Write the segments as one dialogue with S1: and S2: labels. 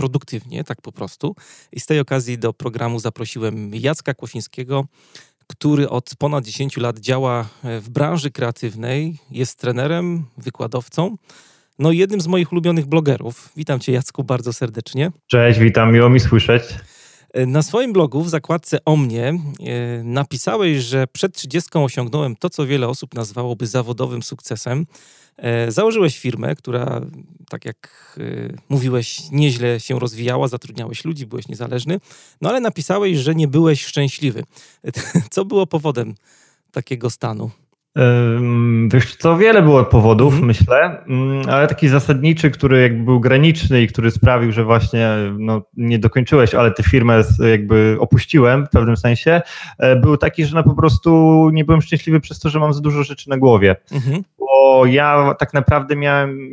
S1: produktywnie, tak po prostu. I z tej okazji do programu zaprosiłem Jacka Kłosińskiego, który od ponad 10 lat działa e, w branży kreatywnej, jest trenerem, wykładowcą. No i jednym z moich ulubionych blogerów. Witam Cię, Jacku, bardzo serdecznie.
S2: Cześć, witam, miło mi słyszeć.
S1: E, na swoim blogu w zakładce o mnie e, napisałeś, że przed 30 osiągnąłem to, co wiele osób nazwałoby zawodowym sukcesem. E, założyłeś firmę, która, tak jak mówiłeś, nieźle się rozwijała, zatrudniałeś ludzi, byłeś niezależny, no ale napisałeś, że nie byłeś szczęśliwy. Co było powodem takiego stanu?
S2: Wiesz co, wiele było powodów, mm. myślę, mm, ale taki zasadniczy, który jakby był graniczny i który sprawił, że właśnie no, nie dokończyłeś, ale tę firmę jakby opuściłem w pewnym sensie, e, był taki, że no po prostu nie byłem szczęśliwy przez to, że mam za dużo rzeczy na głowie. -hmm. Bo ja tak naprawdę miałem,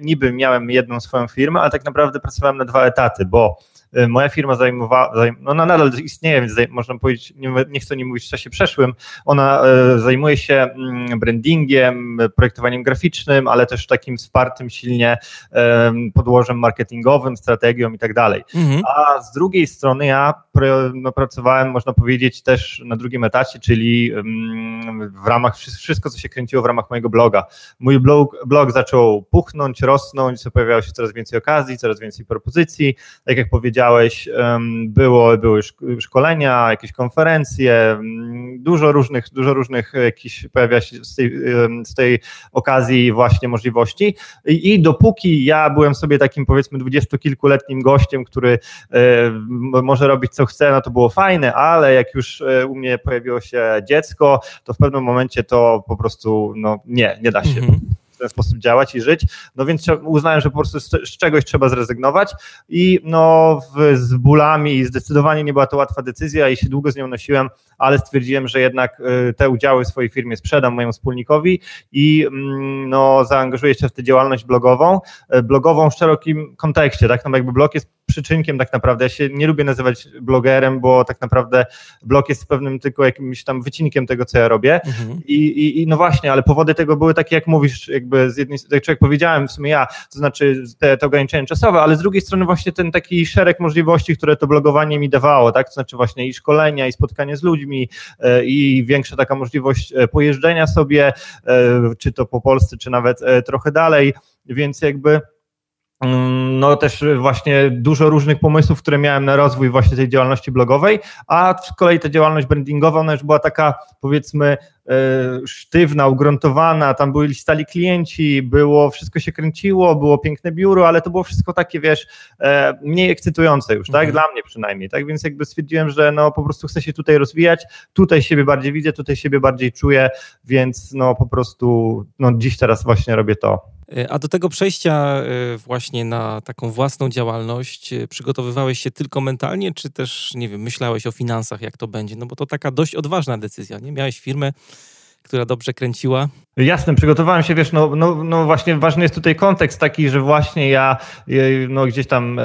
S2: niby miałem jedną swoją firmę, ale tak naprawdę pracowałem na dwa etaty, bo moja firma zajmowała, zajm, no nadal istnieje, więc zaj, można powiedzieć, nie, nie chcę nie mówić w czasie przeszłym, ona y, zajmuje się mm, brandingiem, projektowaniem graficznym, ale też takim wspartym silnie podłożem marketingowym, strategią i tak dalej. Mhm. A z drugiej strony ja no, pracowałem, można powiedzieć, też na drugim etacie, czyli w ramach wszystko, co się kręciło w ramach mojego bloga. Mój blog, blog zaczął puchnąć, rosnąć, pojawiało się coraz więcej okazji, coraz więcej propozycji. Tak jak powiedziałeś, było, były szkolenia, jakieś konferencje, dużo różnych, dużo różnych jakichś pojawia się z tej, z tej okazji właśnie możliwości I, i dopóki ja byłem sobie takim powiedzmy dwudziestokilkuletnim gościem, który może robić co chce, no to było fajne, ale jak już e, u mnie pojawiło się dziecko, to w pewnym momencie to po prostu no nie, nie da się. Mhm w ten sposób działać i żyć. No więc uznałem, że po prostu z, czegoś trzeba zrezygnować i no w, z bólami i zdecydowanie nie była to łatwa decyzja i się długo z nią nosiłem, ale stwierdziłem, że jednak y, te udziały w swojej firmie sprzedam mojemu wspólnikowi i mm, no zaangażuję się w tę działalność blogową, y, blogową w szerokim kontekście, tak, no jakby blog jest przyczynkiem tak naprawdę. Ja się nie lubię nazywać blogerem, bo tak naprawdę blog jest pewnym tylko jakimś tam wycinkiem tego, co ja robię. Mhm. I, i, I, no właśnie, ale powody tego były takie, jak mówisz, jakby z jednej strony, jak powiedziałem w sumie ja, to znaczy te, te ograniczenia czasowe, ale z drugiej strony właśnie ten taki szereg możliwości, które to blogowanie mi dawało, tak? To znaczy właśnie i szkolenia, i spotkanie z ludźmi, e, i większa taka możliwość e, pojeżdżenia sobie, e, czy to po Polsce, czy nawet trochę dalej, więc jakby no też właśnie dużo różnych pomysłów, które miałem na rozwój właśnie tej działalności blogowej, a z kolei ta działalność brandingowa, ona już była taka powiedzmy e, sztywna, ugruntowana, tam byli stali klienci, było, wszystko się kręciło, było piękne biuro, ale to było wszystko takie, wiesz, e, mniej ekscytujące już, tak, mhm. dla mnie przynajmniej, tak, więc jakby stwierdziłem, że no po prostu chcę się tutaj rozwijać, tutaj siebie bardziej widzę, tutaj siebie bardziej czuję, więc no po prostu, no dziś teraz właśnie robię to.
S1: E, a do tego przejścia e, właśnie na taką własną działalność e, przygotowywałeś się tylko mentalnie, czy też, nie wiem, myślałeś o finansach, jak to będzie? No bo to taka dość odważna decyzja, nie? Miałeś firmę, która dobrze kręciła,
S2: Jasne, przygotowałem się, wiesz, no, no, no właśnie ważny jest tutaj kontekst taki, że właśnie ja no gdzieś tam e,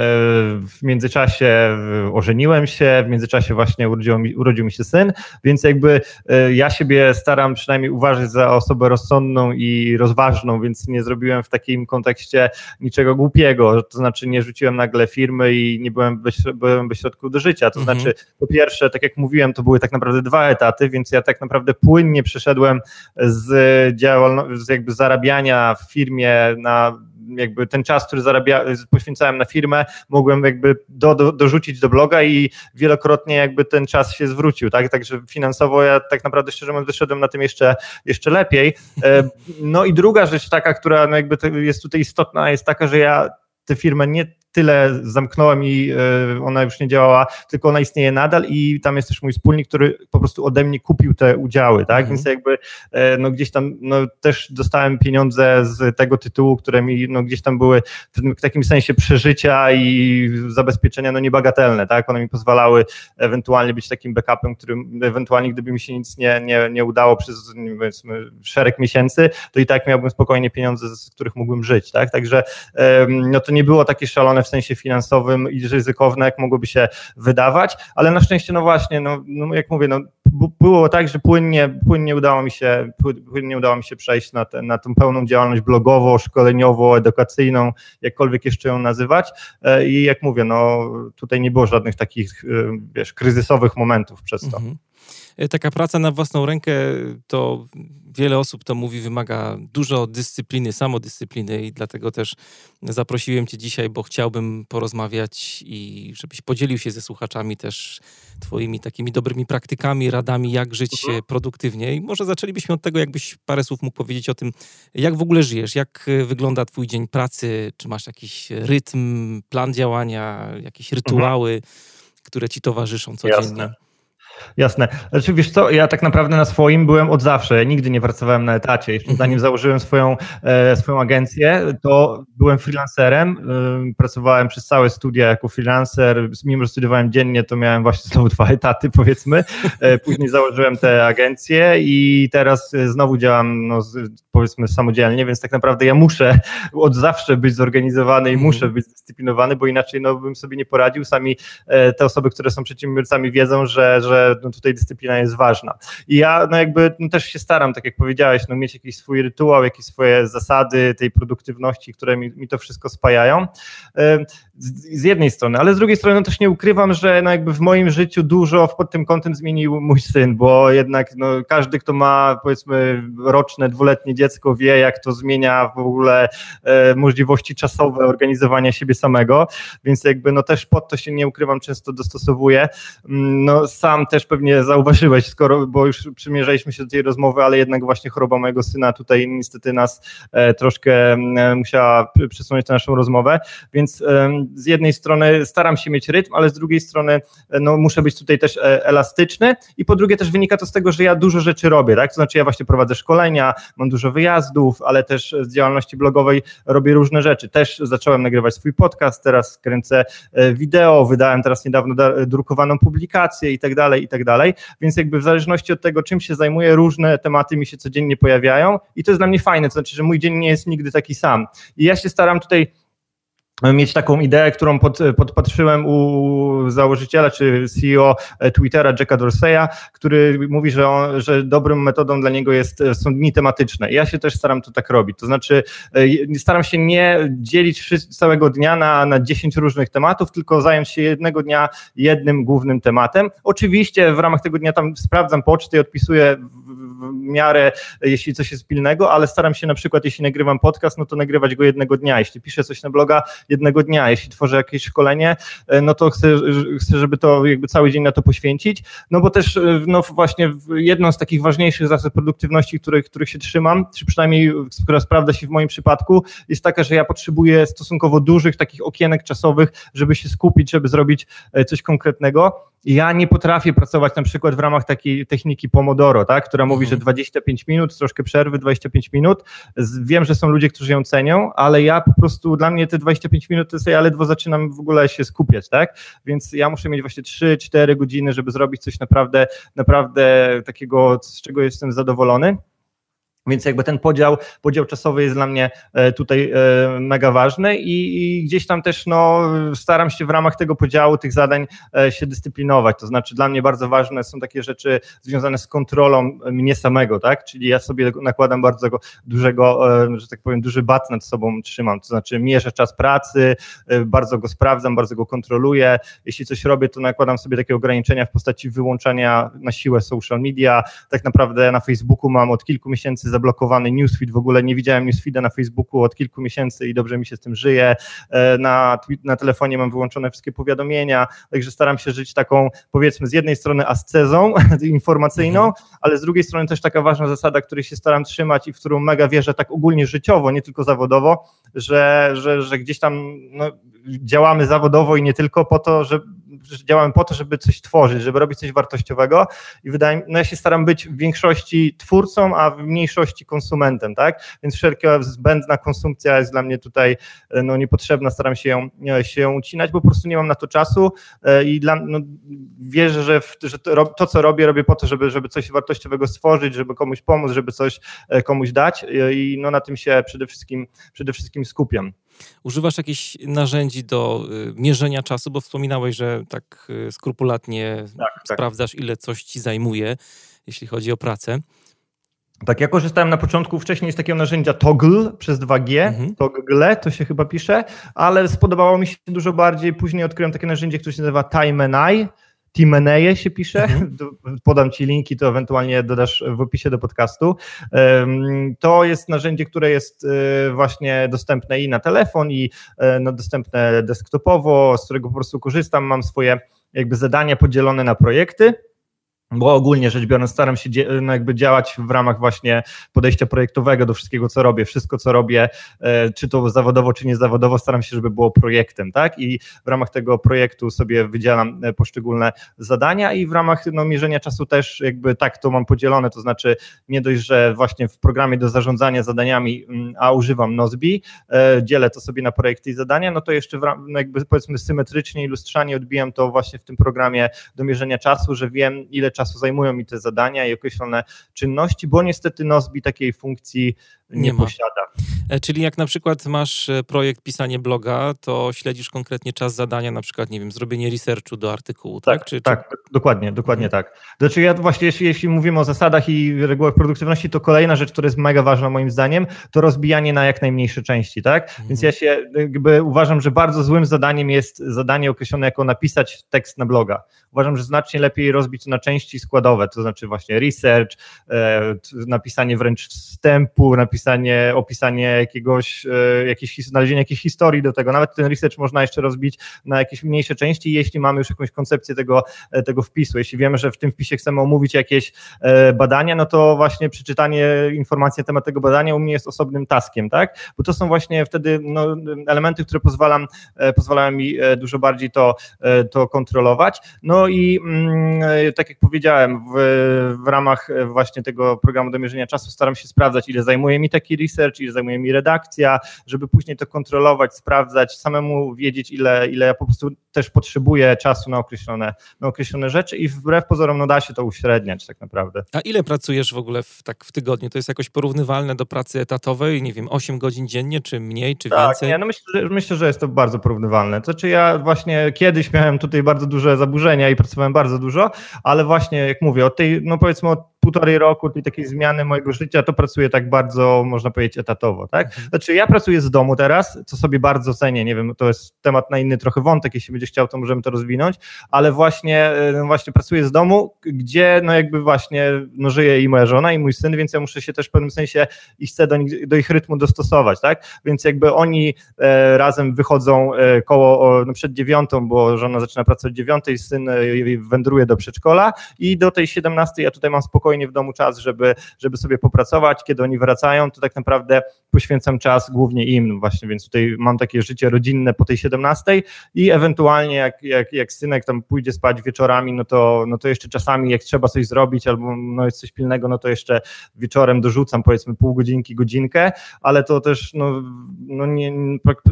S2: w międzyczasie e, ożeniłem się, w międzyczasie właśnie urodził mi, urodził mi się syn, więc jakby e, ja siebie staram przynajmniej uważać za osobę rozsądną i rozważną, więc nie zrobiłem w takim kontekście niczego głupiego, to znaczy nie rzuciłem nagle firmy i nie byłem bez, byłem bez środków do życia, to mhm. znaczy po pierwsze, tak jak mówiłem, to były tak naprawdę dwa etaty, więc ja tak naprawdę płynnie przeszedłem z działalności, jakby zarabiania w firmie na jakby ten czas, który zarabia, poświęcałem na firmę, mogłem jakby do, do, dorzucić do bloga i wielokrotnie jakby ten czas się zwrócił, tak? Także finansowo ja tak naprawdę szczerze mówiąc wyszedłem na tym jeszcze, jeszcze lepiej. E, no i druga rzecz taka, która no jakby jest tutaj istotna, jest taka, że ja tę firmę nie tyle zamknąłem i ona już nie działała, tylko ona istnieje nadal i tam jest też mój wspólnik, który po prostu ode mnie kupił te udziały, tak? Mhm. Więc jakby no gdzieś tam no, też dostałem pieniądze z tego tytułu, które mi no, gdzieś tam były w takim sensie przeżycia i zabezpieczenia no niebagatelne, tak? One mi pozwalały ewentualnie być takim backupem, którym ewentualnie gdyby mi się nic nie, nie, nie udało przez powiedzmy szereg miesięcy, to i tak miałbym spokojnie pieniądze, z których mógłbym żyć, tak? Także no to nie było takie szalone w sensie finansowym i ryzykowne, jak mogłoby się wydawać, ale na szczęście no właśnie, no, no jak mówię, no było tak, że płynnie, płynnie udało mi się, płynnie udało mi się przejść na, te, na tą pełną działalność blogową, szkoleniową, edukacyjną, jakkolwiek jeszcze ją nazywać. E, I jak mówię, no tutaj nie było żadnych takich, e, wiesz, kryzysowych momentów przez to. Mhm.
S1: E, taka praca na własną rękę to wiele osób to mówi, wymaga dużo dyscypliny, samodyscypliny i dlatego też zaprosiłem Cię dzisiaj, bo chciałbym porozmawiać i żebyś podzielił się ze słuchaczami też Twoimi takimi dobrymi praktykami, radami, jak żyć mhm. produktywnie. I może zaczęlibyśmy od tego, jakbyś parę słów mógł powiedzieć o tym, jak w ogóle żyjesz, jak wygląda Twój dzień pracy, czy masz jakiś rytm, plan działania, jakieś rytuały, mhm. które Ci towarzyszą codziennie. Jasne.
S2: Jasne. Znaczy, wiesz co, ja tak naprawdę na swoim byłem od zawsze. Ja nigdy nie pracowałem na etacie. Jeszcze zanim mhm. założyłem swoją, e, swoją agencję, to byłem freelancerem. E, pracowałem przez całe studia jako freelancer. Mimo, że studiowałem dziennie, to miałem właśnie znowu dwa etaty, powiedzmy. E, później założyłem tę agencję i teraz e, znowu działam, no, powiedzmy, samodzielnie, więc tak naprawdę ja muszę od zawsze być zorganizowany i mhm. muszę być zdyscyplinowany, bo inaczej no, bym sobie nie poradził. Sami e, te osoby, które są przedsiębiorcami wiedzą, że, że no tutaj dyscyplina jest ważna. I ja no jakby no też się staram, tak jak powiedziałeś, no mieć jakiś swój rytuał, jakieś swoje zasady tej produktywności, które mi, mi to wszystko spajają. Z, z jednej strony, ale z drugiej strony no też nie ukrywam, że no jakby w moim życiu dużo pod tym kątem zmienił mój syn, bo jednak no każdy, kto ma powiedzmy roczne, dwuletnie dziecko wie, jak to zmienia w ogóle e, możliwości czasowe organizowania siebie samego, więc jakby no też pod to się nie ukrywam, często dostosowuję. Mm, no sam też też pewnie zauważyłeś, skoro, bo już przymierzaliśmy się do tej rozmowy, ale jednak właśnie choroba mojego syna tutaj niestety nas e, troszkę e, musiała przesunąć tę naszą rozmowę, więc e, z jednej strony staram się mieć rytm, ale z drugiej strony no, muszę być tutaj też elastyczny i po drugie też wynika to z tego, że ja dużo rzeczy robię, tak? To znaczy ja właśnie prowadzę szkolenia, mam dużo wyjazdów, ale też z działalności blogowej robię różne rzeczy. Też zacząłem nagrywać swój podcast, teraz kręcę wideo, wydałem teraz niedawno drukowaną publikację i tak dalej, tak dalej, więc jakby w zależności od tego, czym się zajmuję, różne tematy mi się codziennie pojawiają i to jest dla mnie fajne, to znaczy, że mój dzień nie jest nigdy taki sam. I ja się staram tutaj mieć taką ideę, którą pod, podpatrzyłem u założyciela czy CEO Twittera Jacka Dorseya, który mówi, że, on, że metodą dla niego jest, są dni tematyczne. Ja się też staram to tak robić. To znaczy e, staram się nie dzielić całego dnia na, na 10 różnych tematów, tylko zająć się jednego dnia jednym głównym tematem. Oczywiście w ramach tego dnia tam sprawdzam poczty i odpisuję w miarę, jeśli coś jest pilnego, ale staram się na przykład, jeśli nagrywam podcast, no to nagrywać go jednego dnia. Jeśli piszę coś na bloga, jednego dnia. Jeśli tworzę jakieś szkolenie, e, no to chcę, chcę żeby to jakby cały dzień na to poświęcić, no bo też e, no właśnie jedną z takich ważniejszych zasad produktywności, których, których się trzymam, czy przynajmniej która sprawdza się w moim przypadku, jest taka, że ja potrzebuję stosunkowo dużych takich okienek czasowych, żeby się skupić, żeby zrobić e, coś konkretnego. Ja nie potrafię pracować na przykład w ramach takiej techniki Pomodoro, tak, która mówi, że 25 mhm. minut, troszkę przerwy, 25 minut. Wiem, że są ludzie, którzy ją cenią, ale ja po prostu, dla mnie te 25 minut to jest, ja ledwo zaczynam w ogóle się skupiać, tak? Więc ja muszę mieć właśnie 3-4 godziny, żeby zrobić coś naprawdę, naprawdę takiego, z czego jestem zadowolony. Więc jakby ten podział, podział czasowy jest dla mnie e, tutaj e, mega ważny i, i, gdzieś tam też no, staram się w ramach tego podziału tych zadań e, się dyscyplinować. To znaczy dla mnie bardzo ważne są takie rzeczy związane z kontrolą mnie samego, tak? Czyli ja sobie nakładam bardzo dużego, że tak powiem, duży bat nad sobą trzymam. To znaczy mierzę czas pracy, bardzo go sprawdzam, bardzo go kontroluję. Jeśli coś robię, to nakładam sobie takie ograniczenia w postaci wyłączania na siłę social media. Tak naprawdę na Facebooku mam od kilku miesięcy zablokowany newsfeed, w ogóle nie widziałem newsfeeda na Facebooku od kilku miesięcy i dobrze mi się z tym żyje. E, na, na telefonie mam wyłączone wszystkie powiadomienia, także staram się żyć taką, powiedzmy, z jednej strony ascezą informacyjną, mhm. ale z drugiej strony też taka ważna zasada, której się staram trzymać i w którą mega wierzę tak ogólnie życiowo, nie tylko zawodowo, że, że, że gdzieś tam no, działamy zawodowo i nie tylko po to, że działamy po to, żeby coś tworzyć, żeby robić coś wartościowego i wydaje mi, no ja się staram być w większości twórcą, a w mniejszości konsumentem, tak? Więc wszelka zbędna konsumpcja jest dla mnie tutaj no, niepotrzebna, staram się ją, się ucinać, bo po prostu nie mam na to czasu e, i dla, no, wierzę, że, w, że to, to, co robię, robię po to, żeby, żeby coś wartościowego stworzyć, żeby komuś pomóc, żeby coś e, komuś dać e, i no, na tym się przede wszystkim, przede wszystkim skupiam.
S1: Używasz jakichś narzędzi do y, mierzenia czasu, bo wspominałeś, że tak y, skrupulatnie tak, tak. sprawdzasz, ile coś ci zajmuje, jeśli chodzi o pracę.
S2: Tak, ja korzystałem na początku wcześniej z takiego narzędzia Toggle przez 2G, mhm. Toggle to się chyba pisze, ale spodobało mi się dużo bardziej. Później odkryłem takie narzędzie, które się nazywa Time and I Timeneje się pisze, mhm. podam Ci linki, to ewentualnie dodasz w opisie do podcastu. To jest narzędzie, które jest e, właśnie dostępne i na telefon, i e, no, dostępne desktopowo, z którego po prostu korzystam, mam swoje jakby zadania podzielone na projekty bo ogólnie rzecz biorąc staram się no jakby działać w ramach właśnie podejścia projektowego do wszystkiego, co robię. Wszystko, co robię, e, czy to zawodowo, czy niezawodowo, staram się, żeby było projektem, tak? I w ramach tego projektu sobie wydzielam e, poszczególne zadania i w ramach no, mierzenia czasu też jakby tak to mam podzielone, to znaczy nie dość, że właśnie w programie do zarządzania zadaniami, mm, a używam Nozbi, e, dzielę to sobie na projekty i zadania, no to jeszcze w, no jakby powiedzmy symetrycznie i lustrzanie odbijam to właśnie w tym programie do mierzenia czasu, że wiem ile czasu zajmują mi te zadania i określone czynności, bo niestety Nozbi takiej funkcji nie, nie posiada.
S1: E, czyli jak na przykład masz e, projekt pisanie bloga, to śledzisz konkretnie czas zadania, na przykład, nie wiem, zrobienie researchu do artykułu, tak?
S2: Tak, czy, tak czy... dokładnie, dokładnie tak. Znaczy ja właśnie, jeśli, jeśli mówimy o zasadach i regułach produktywności, to kolejna rzecz, która jest mega ważna moim zdaniem, to rozbijanie na jak najmniejsze części, tak? Mhm. Więc ja się jakby uważam, że bardzo złym zadaniem jest zadanie określone jako napisać tekst na bloga. Uważam, że znacznie lepiej rozbić to na części składowe, to znaczy właśnie research, e, napisanie wręcz wstępu, napisanie napisanie, opisanie jakiegoś, e, jakieś, znalezienie jakiejś historii do tego. Nawet ten research można jeszcze rozbić na jakieś mniejsze części, jeśli mamy już jakąś koncepcję tego, e, tego wpisu. Jeśli wiemy, że w tym wpisie chcemy omówić jakieś e, badania, no to właśnie przeczytanie informacji na temat tego badania u mnie jest osobnym taskiem, tak? Bo to są właśnie wtedy no, elementy, które pozwalam, pozwalają mi dużo bardziej to, to kontrolować. No i mm, tak jak powiedziałem, w, w ramach właśnie tego programu do mierzenia czasu staram się sprawdzać, ile zajmuje mi taki research, ile zajmuje mi redakcja, żeby później to kontrolować, sprawdzać, samemu wiedzieć, ile, ile ja po prostu też potrzebuję czasu na określone, na określone rzeczy i wbrew pozorom no da się to uśredniać tak naprawdę.
S1: A ile pracujesz w ogóle w, tak w tygodniu? To jest jakoś porównywalne do pracy etatowej? Nie wiem, 8 godzin dziennie, czy mniej, czy
S2: tak,
S1: więcej?
S2: Nie, no myślę, że, myślę, że jest to bardzo porównywalne. To znaczy ja właśnie kiedyś miałem tutaj bardzo duże zaburzenia i pracowałem bardzo dużo, ale właśnie jak mówię, od tej, no powiedzmy od półtorej roku, tej takiej zmiany mojego życia, to pracuję tak bardzo, można powiedzieć, etatowo, tak? Mhm. Znaczy ja pracuję z domu teraz, co sobie bardzo cenię, nie wiem, to jest temat na inny trochę wątek, jeśli będzie chciał, to możemy to rozwinąć, ale właśnie, no właśnie pracuję z domu, gdzie no jakby właśnie no żyje i moja żona i mój syn, więc ja muszę się też w pewnym sensie i chcę do, nich, do ich rytmu dostosować, tak? Więc jakby oni e, razem wychodzą e, koło o, no przed dziewiątą, bo żona zaczyna pracować dziewiątej, syn e, wędruje do przedszkola i do tej siedemnastej ja tutaj mam spokojnie spokojnie w domu czas, żeby, żeby sobie popracować. Kiedy oni wracają, to tak naprawdę poświęcam czas głównie im właśnie, więc tutaj mam takie życie rodzinne po tej 17 i ewentualnie jak, jak, jak synek tam pójdzie spać wieczorami, no to, no to jeszcze czasami jak trzeba coś zrobić albo no jest coś pilnego, no to jeszcze wieczorem dorzucam powiedzmy pół godzinki, godzinkę, ale to też no, no, nie,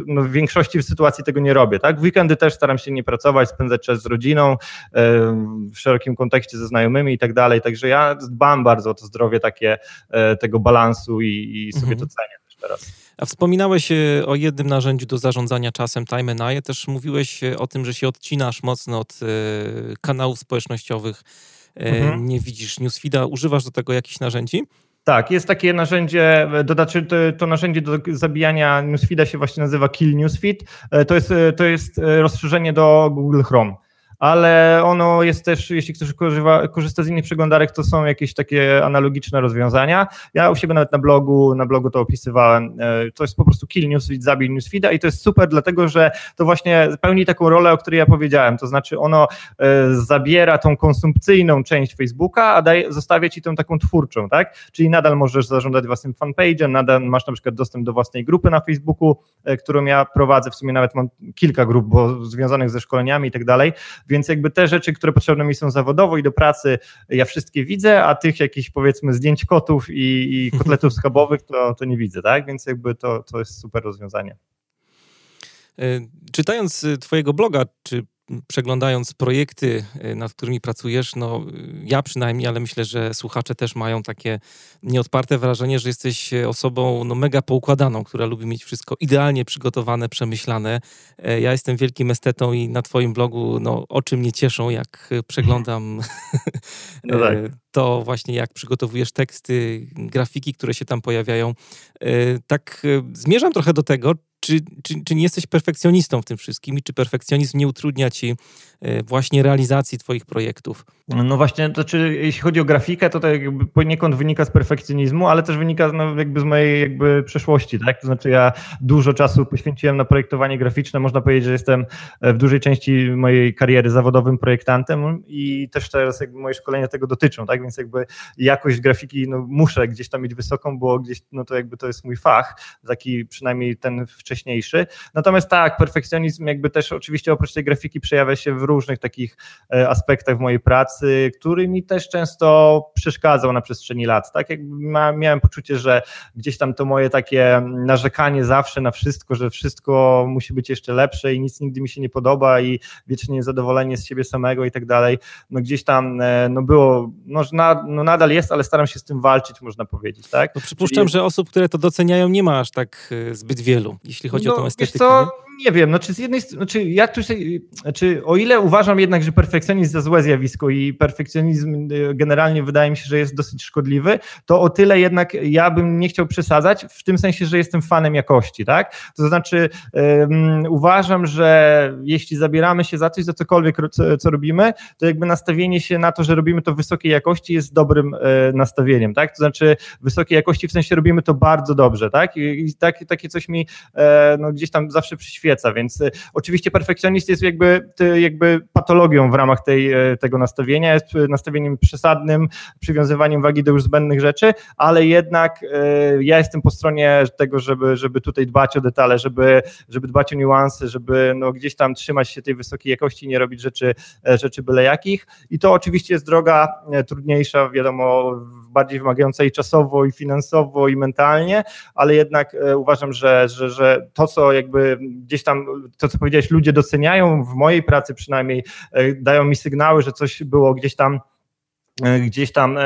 S2: no w większości sytuacji tego nie robię, tak? W weekendy też staram się nie pracować, spędzać czas z rodziną, w szerokim kontekście ze znajomymi i tak dalej, także ja dbam bardzo o to zdrowie takie e, tego balansu i, i sobie mhm. to cenię też teraz.
S1: A wspominałeś e, o jednym narzędziu do zarządzania czasem, Time and I. Też mówiłeś e, o tym, że się odcinasz mocno od kanałów społecznościowych. Mhm. Nie widzisz newsfeeda. Używasz do tego jakichś narzędzi?
S2: Tak, jest takie narzędzie, dodaczy, to, to, narzędzie do zabijania newsfeeda się właśnie nazywa Kill Newsfeed. To jest, to jest rozszerzenie do Google Chrome. Ale ono jest też, jeśli ktoś korzysta, korzysta z innych przeglądarek, to są jakieś takie analogiczne rozwiązania. Ja u siebie nawet na blogu, na blogu to opisywałem. E, to jest po prostu kill newsfeed, zabij newsfeeda i to jest super, dlatego że to właśnie pełni taką rolę, o której ja powiedziałem. To znaczy ono e, zabiera tą konsumpcyjną część Facebooka, a daje, zostawia ci tą taką twórczą, tak? Czyli nadal możesz zarządzać własnym fanpage'em, nadal masz na przykład dostęp do własnej grupy na Facebooku, e, którą ja prowadzę. W sumie nawet mam kilka grup, bo związanych ze szkoleniami i tak dalej. Więc jakby te rzeczy, które potrzebne mi są zawodowo i do pracy, ja wszystkie widzę, a tych jakichś powiedzmy zdjęć kotów i, i kotletów schabowych to, to nie widzę, tak? Więc jakby to, to jest super rozwiązanie.
S1: E, czytając e, Twojego bloga, czy przeglądając projekty, y, nad którymi pracujesz, no ja przynajmniej, ale myślę, że słuchacze też mają takie nieodparte wrażenie, że jesteś osobą no, mega poukładaną, która lubi mieć wszystko idealnie przygotowane, przemyślane. E, ja jestem wielkim estetą i na twoim blogu no, oczy mnie cieszą, jak przeglądam no tak. E, to właśnie jak przygotowujesz teksty, grafiki, które się tam pojawiają. E, tak zmierzam trochę do tego, czy, czy, czy nie jesteś perfekcjonistą w tym wszystkim i czy perfekcjonizm nie utrudnia ci e, właśnie realizacji twoich projektów?
S2: No właśnie, to czy jeśli chodzi o grafikę, to to jakby poniekąd wynika z perfekcjonizmu, ale też wynika no, jakby z mojej jakby przeszłości, tak? To znaczy ja dużo czasu poświęciłem na projektowanie graficzne, można powiedzieć, że jestem w dużej części mojej kariery zawodowym projektantem i też teraz jakby moje szkolenia tego dotyczą, tak? Więc jakby jakość grafiki no, muszę gdzieś tam mieć wysoką, bo gdzieś no to jakby to jest mój fach, taki przynajmniej ten wcześniejszy. Natomiast tak, perfekcjonizm jakby też oczywiście oprócz tej grafiki przejawia się w różnych takich e, aspektach w mojej pracy, który mi też często przeszkadzał na przestrzeni lat. Tak jakby miałem poczucie, że gdzieś tam to moje takie narzekanie zawsze na wszystko, że wszystko musi być jeszcze lepsze i nic nigdy mi się nie podoba i wiecznie niezadowolenie z siebie samego i tak dalej, no gdzieś tam e, no było, no, no nadal jest, ale staram się z tym walczyć, można powiedzieć, tak?
S1: No przypuszczam, Czyli... że osób, które to doceniają nie ma aż tak e, zbyt wielu, jeśli chodzi no, o tą estetykę.
S2: Nie wiem, czy z jednej strony, znaczy ja tu się, znaczy o ile uważam jednak, że perfekcjonizm za złe zjawisko i perfekcjonizm y, generalnie wydaje mi się, że jest dosyć szkodliwy, to o tyle jednak ja bym nie chciał przesadzać, w tym sensie, że jestem fanem jakości, tak? To znaczy uważam, że jeśli zabieramy się za coś, za cokolwiek, co, co, robimy, to jakby nastawienie się na to, że robimy to wysokiej jakości jest dobrym e, nastawieniem, tak? To znaczy wysokiej jakości w sensie robimy to bardzo dobrze, tak? I, i tak, takie coś mi e, no, gdzieś tam zawsze przyświeca świeca, więc y, oczywiście perfekcjonizm jest jakby, jakby patologią w ramach tej, e, tego nastawienia, jest nastawieniem przesadnym, przywiązywaniem wagi do już zbędnych rzeczy, ale jednak e, ja jestem po stronie tego, żeby, żeby tutaj dbać o detale, żeby, żeby dbać o niuanse, żeby no gdzieś tam trzymać się tej wysokiej jakości, nie robić rzeczy, e, rzeczy byle jakich. I to oczywiście jest droga trudniejsza, wiadomo, bardziej wymagająca i czasowo, i finansowo, i mentalnie, ale jednak uważam, że, że, że to, co jakby gdzieś gdzieś tam to, co powiedziałeś, ludzie doceniają, w mojej pracy przynajmniej e, dają mi sygnały, że coś było gdzieś tam e, gdzieś tam e,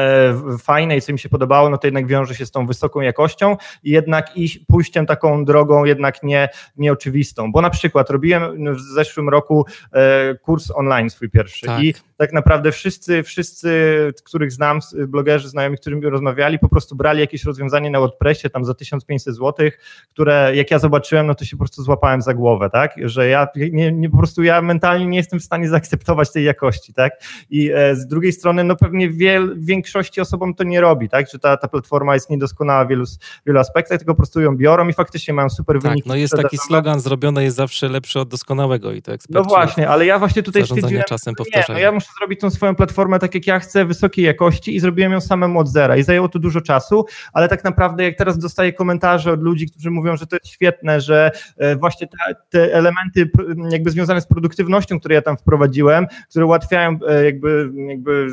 S2: fajne i co mi się podobało, no to jednak wiąże się z tą wysoką jakością i jednak iść pójściem taką drogą jednak nie, nieoczywistą, bo na przykład robiłem w zeszłym roku kurs online swój pierwszy tak. i tak naprawdę wszyscy, wszyscy, których znam, blogerzy, znajomi, którymi rozmawiali, po prostu brali jakieś rozwiązanie na WordPressie tam za 1500 zł, które jak ja zobaczyłem, no to się po prostu złapałem za głowę, tak, że ja nie, nie po prostu ja mentalnie nie jestem w stanie zaakceptować tej jakości, tak, i e, z drugiej strony, no pewnie wiel, większości osobom to nie robi, tak, że ta, ta platforma jest niedoskonała w wielu, wielu aspektach, tylko po prostu ją biorą i faktycznie mają super tak, wyniki.
S1: no jest taki slogan, zrobione jest zawsze lepsze od doskonałego i to eksperci
S2: No właśnie, ale ja właśnie tutaj stwierdziłem,
S1: czasem powtarzają.
S2: Nie, no ja muszę zrobić tą swoją platformę tak jak ja chcę, wysokiej jakości i zrobiłem ją samemu od zera. I zajęło to dużo czasu, ale tak naprawdę jak teraz dostaję komentarze od ludzi, którzy mówią, że to jest świetne, że e, właśnie te, te elementy jakby związane z produktywnością, które ja tam wprowadziłem, które ułatwiają e, jakby, jakby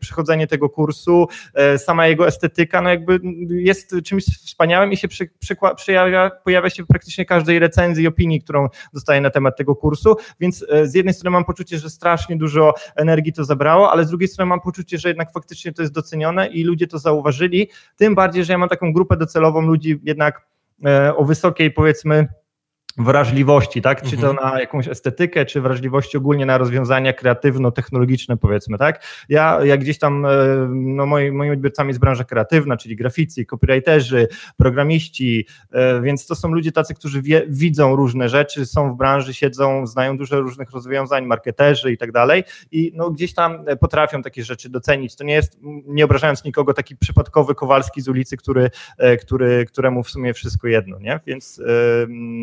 S2: przechodzenie tego kursu, e, sama jego estetyka, no jakby jest czymś wspaniałym i się przy, przejawia, pojawia się w praktycznie każdej recenzji, opinii, którą dostaję na temat tego kursu, więc z jednej strony mam poczucie, że strasznie dużo energii to zabrało, ale z drugiej strony mam poczucie, że jednak faktycznie to jest docenione i ludzie to zauważyli, tym bardziej, że ja mam taką grupę docelową ludzi jednak e, o wysokiej powiedzmy wrażliwości, tak? Czy to
S1: Mhm.
S2: na jakąś estetykę, czy wrażliwości ogólnie na rozwiązania kreatywno-technologiczne, powiedzmy, tak? Ja, jak gdzieś tam, e, no moi, moimi odbiorcami jest branża kreatywna, czyli graficy, copywriterzy, programiści, e, więc to są ludzie tacy, którzy wie, widzą różne rzeczy, są w branży, siedzą, znają dużo różnych rozwiązań, marketerzy i tak dalej i no gdzieś tam potrafią takie rzeczy docenić. To nie jest, nie obrażając nikogo, taki przypadkowy Kowalski z ulicy, który, e, który, któremu w sumie wszystko jedno, nie? Więc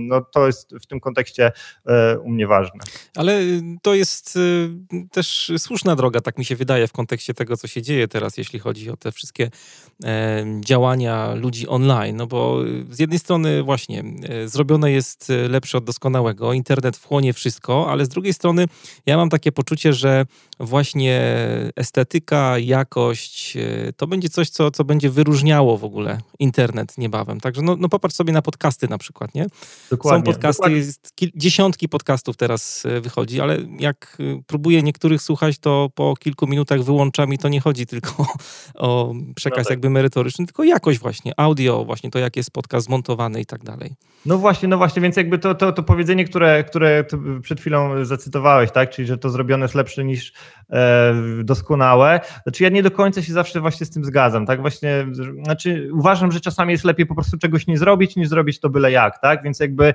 S2: no to jest w tym kontekście e, u mnie ważne.
S1: Ale y, to jest y, też słuszna droga, tak mi się wydaje, w kontekście tego, co się dzieje teraz, jeśli chodzi o te wszystkie e, działania ludzi online. No bo y, z jednej strony właśnie e, zrobione jest lepsze od doskonałego, internet wchłonie wszystko, ale z drugiej strony ja mam takie poczucie, że właśnie estetyka, jakość to będzie coś, co, co będzie wyróżniało w ogóle internet niebawem. Także no, no popatrz sobie na podcasty na przykład, nie? Są podcasty,
S2: dokładnie.
S1: jest kil- dziesiątki podcastów teraz e, wychodzi, ale jak e, próbuję niektórych słuchać, to po kilku minutach wyłączam i to nie chodzi tylko o przekaz
S2: No tak.
S1: jakby merytoryczny, tylko jakość właśnie, audio, właśnie to jak jest podcast zmontowany i tak dalej.
S2: No właśnie, no właśnie, więc jakby to, to, to powiedzenie, które, które przed chwilą zacytowałeś, tak, czyli że to zrobione jest lepsze niż e, doskonałe, znaczy ja nie do końca się zawsze właśnie z tym zgadzam, tak, właśnie, znaczy uważam, że czasami jest lepiej po prostu czegoś nie zrobić, niż zrobić to byle jak, tak, więc jakby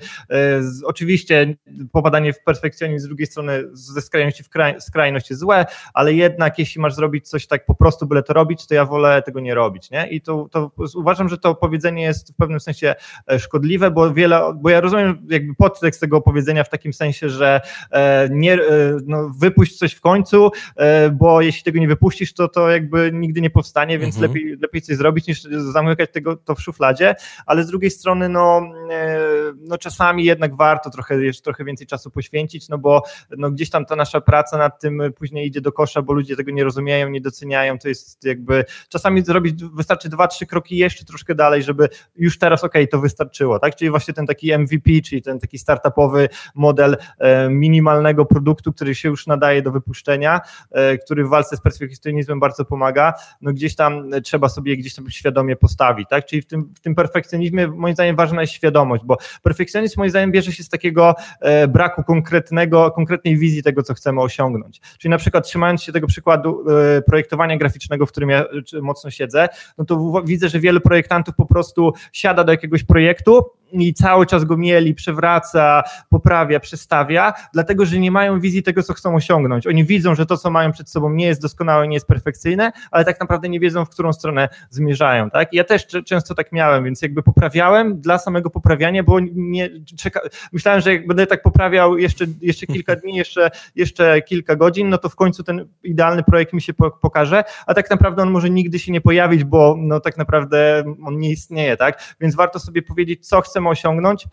S2: oczywiście popadanie w perfekcjonizm z drugiej strony ze skrajności w kraj, skrajność jest złe, ale jednak jeśli masz zrobić coś tak po prostu byle to robić, to ja wolę tego nie robić, nie, i to, to uważam, że to powiedzenie jest w pewnym sensie e, szkodliwe, bo wiele, bo ja rozumiem jakby podtekst tego powiedzenia w takim sensie, że e, nie, e, no, wypuść coś w końcu, e, bo jeśli tego nie wypuścisz, to to jakby nigdy nie powstanie, więc
S1: Mhm.
S2: lepiej, lepiej coś zrobić niż zamykać tego to w szufladzie, ale z drugiej strony no, e, no czasami jednak warto trochę, jeszcze trochę więcej czasu poświęcić, no bo no gdzieś tam ta nasza praca nad tym później idzie do kosza, bo ludzie tego nie rozumieją, nie doceniają, to jest jakby czasami zrobić, wystarczy dwa, trzy kroki jeszcze troszkę dalej, żeby już teraz okej, to wystarczyło, tak, czyli właśnie ten taki MVP, czyli ten taki startupowy model e, minimalnego produktu, który się już nadaje do wypuszczenia, e, który w walce z perfekcjonizmem bardzo pomaga, no gdzieś tam trzeba sobie gdzieś tam świadomie postawić, tak, czyli w tym, w tym perfekcjonizmie moim zdaniem ważna jest świadomość, bo perfekcjonizm zdaniem bierze się z takiego e, braku konkretnego, konkretnej wizji tego, co chcemy osiągnąć, czyli na przykład trzymając się tego przykładu e, projektowania graficznego, w którym ja mocno siedzę, no to widzę, że wielu projektantów po prostu siada do jakiegoś projektu i cały czas go mieli, przewraca, poprawia, przestawia, dlatego że nie mają wizji tego, co chcą osiągnąć. Oni widzą, że to, co mają przed sobą, nie jest doskonałe, nie jest perfekcyjne, ale tak naprawdę nie wiedzą, w którą stronę zmierzają. Tak? Ja też często tak miałem, więc jakby poprawiałem dla samego poprawiania, bo nie czeka... myślałem, że jak będę tak poprawiał jeszcze, jeszcze kilka dni, jeszcze, jeszcze kilka godzin, no to w końcu ten idealny projekt mi się po- pokaże, a tak naprawdę on może nigdy się nie pojawić, bo no tak naprawdę on nie istnieje, tak? Więc warto sobie powiedzieć, co chcemy osiągnąć,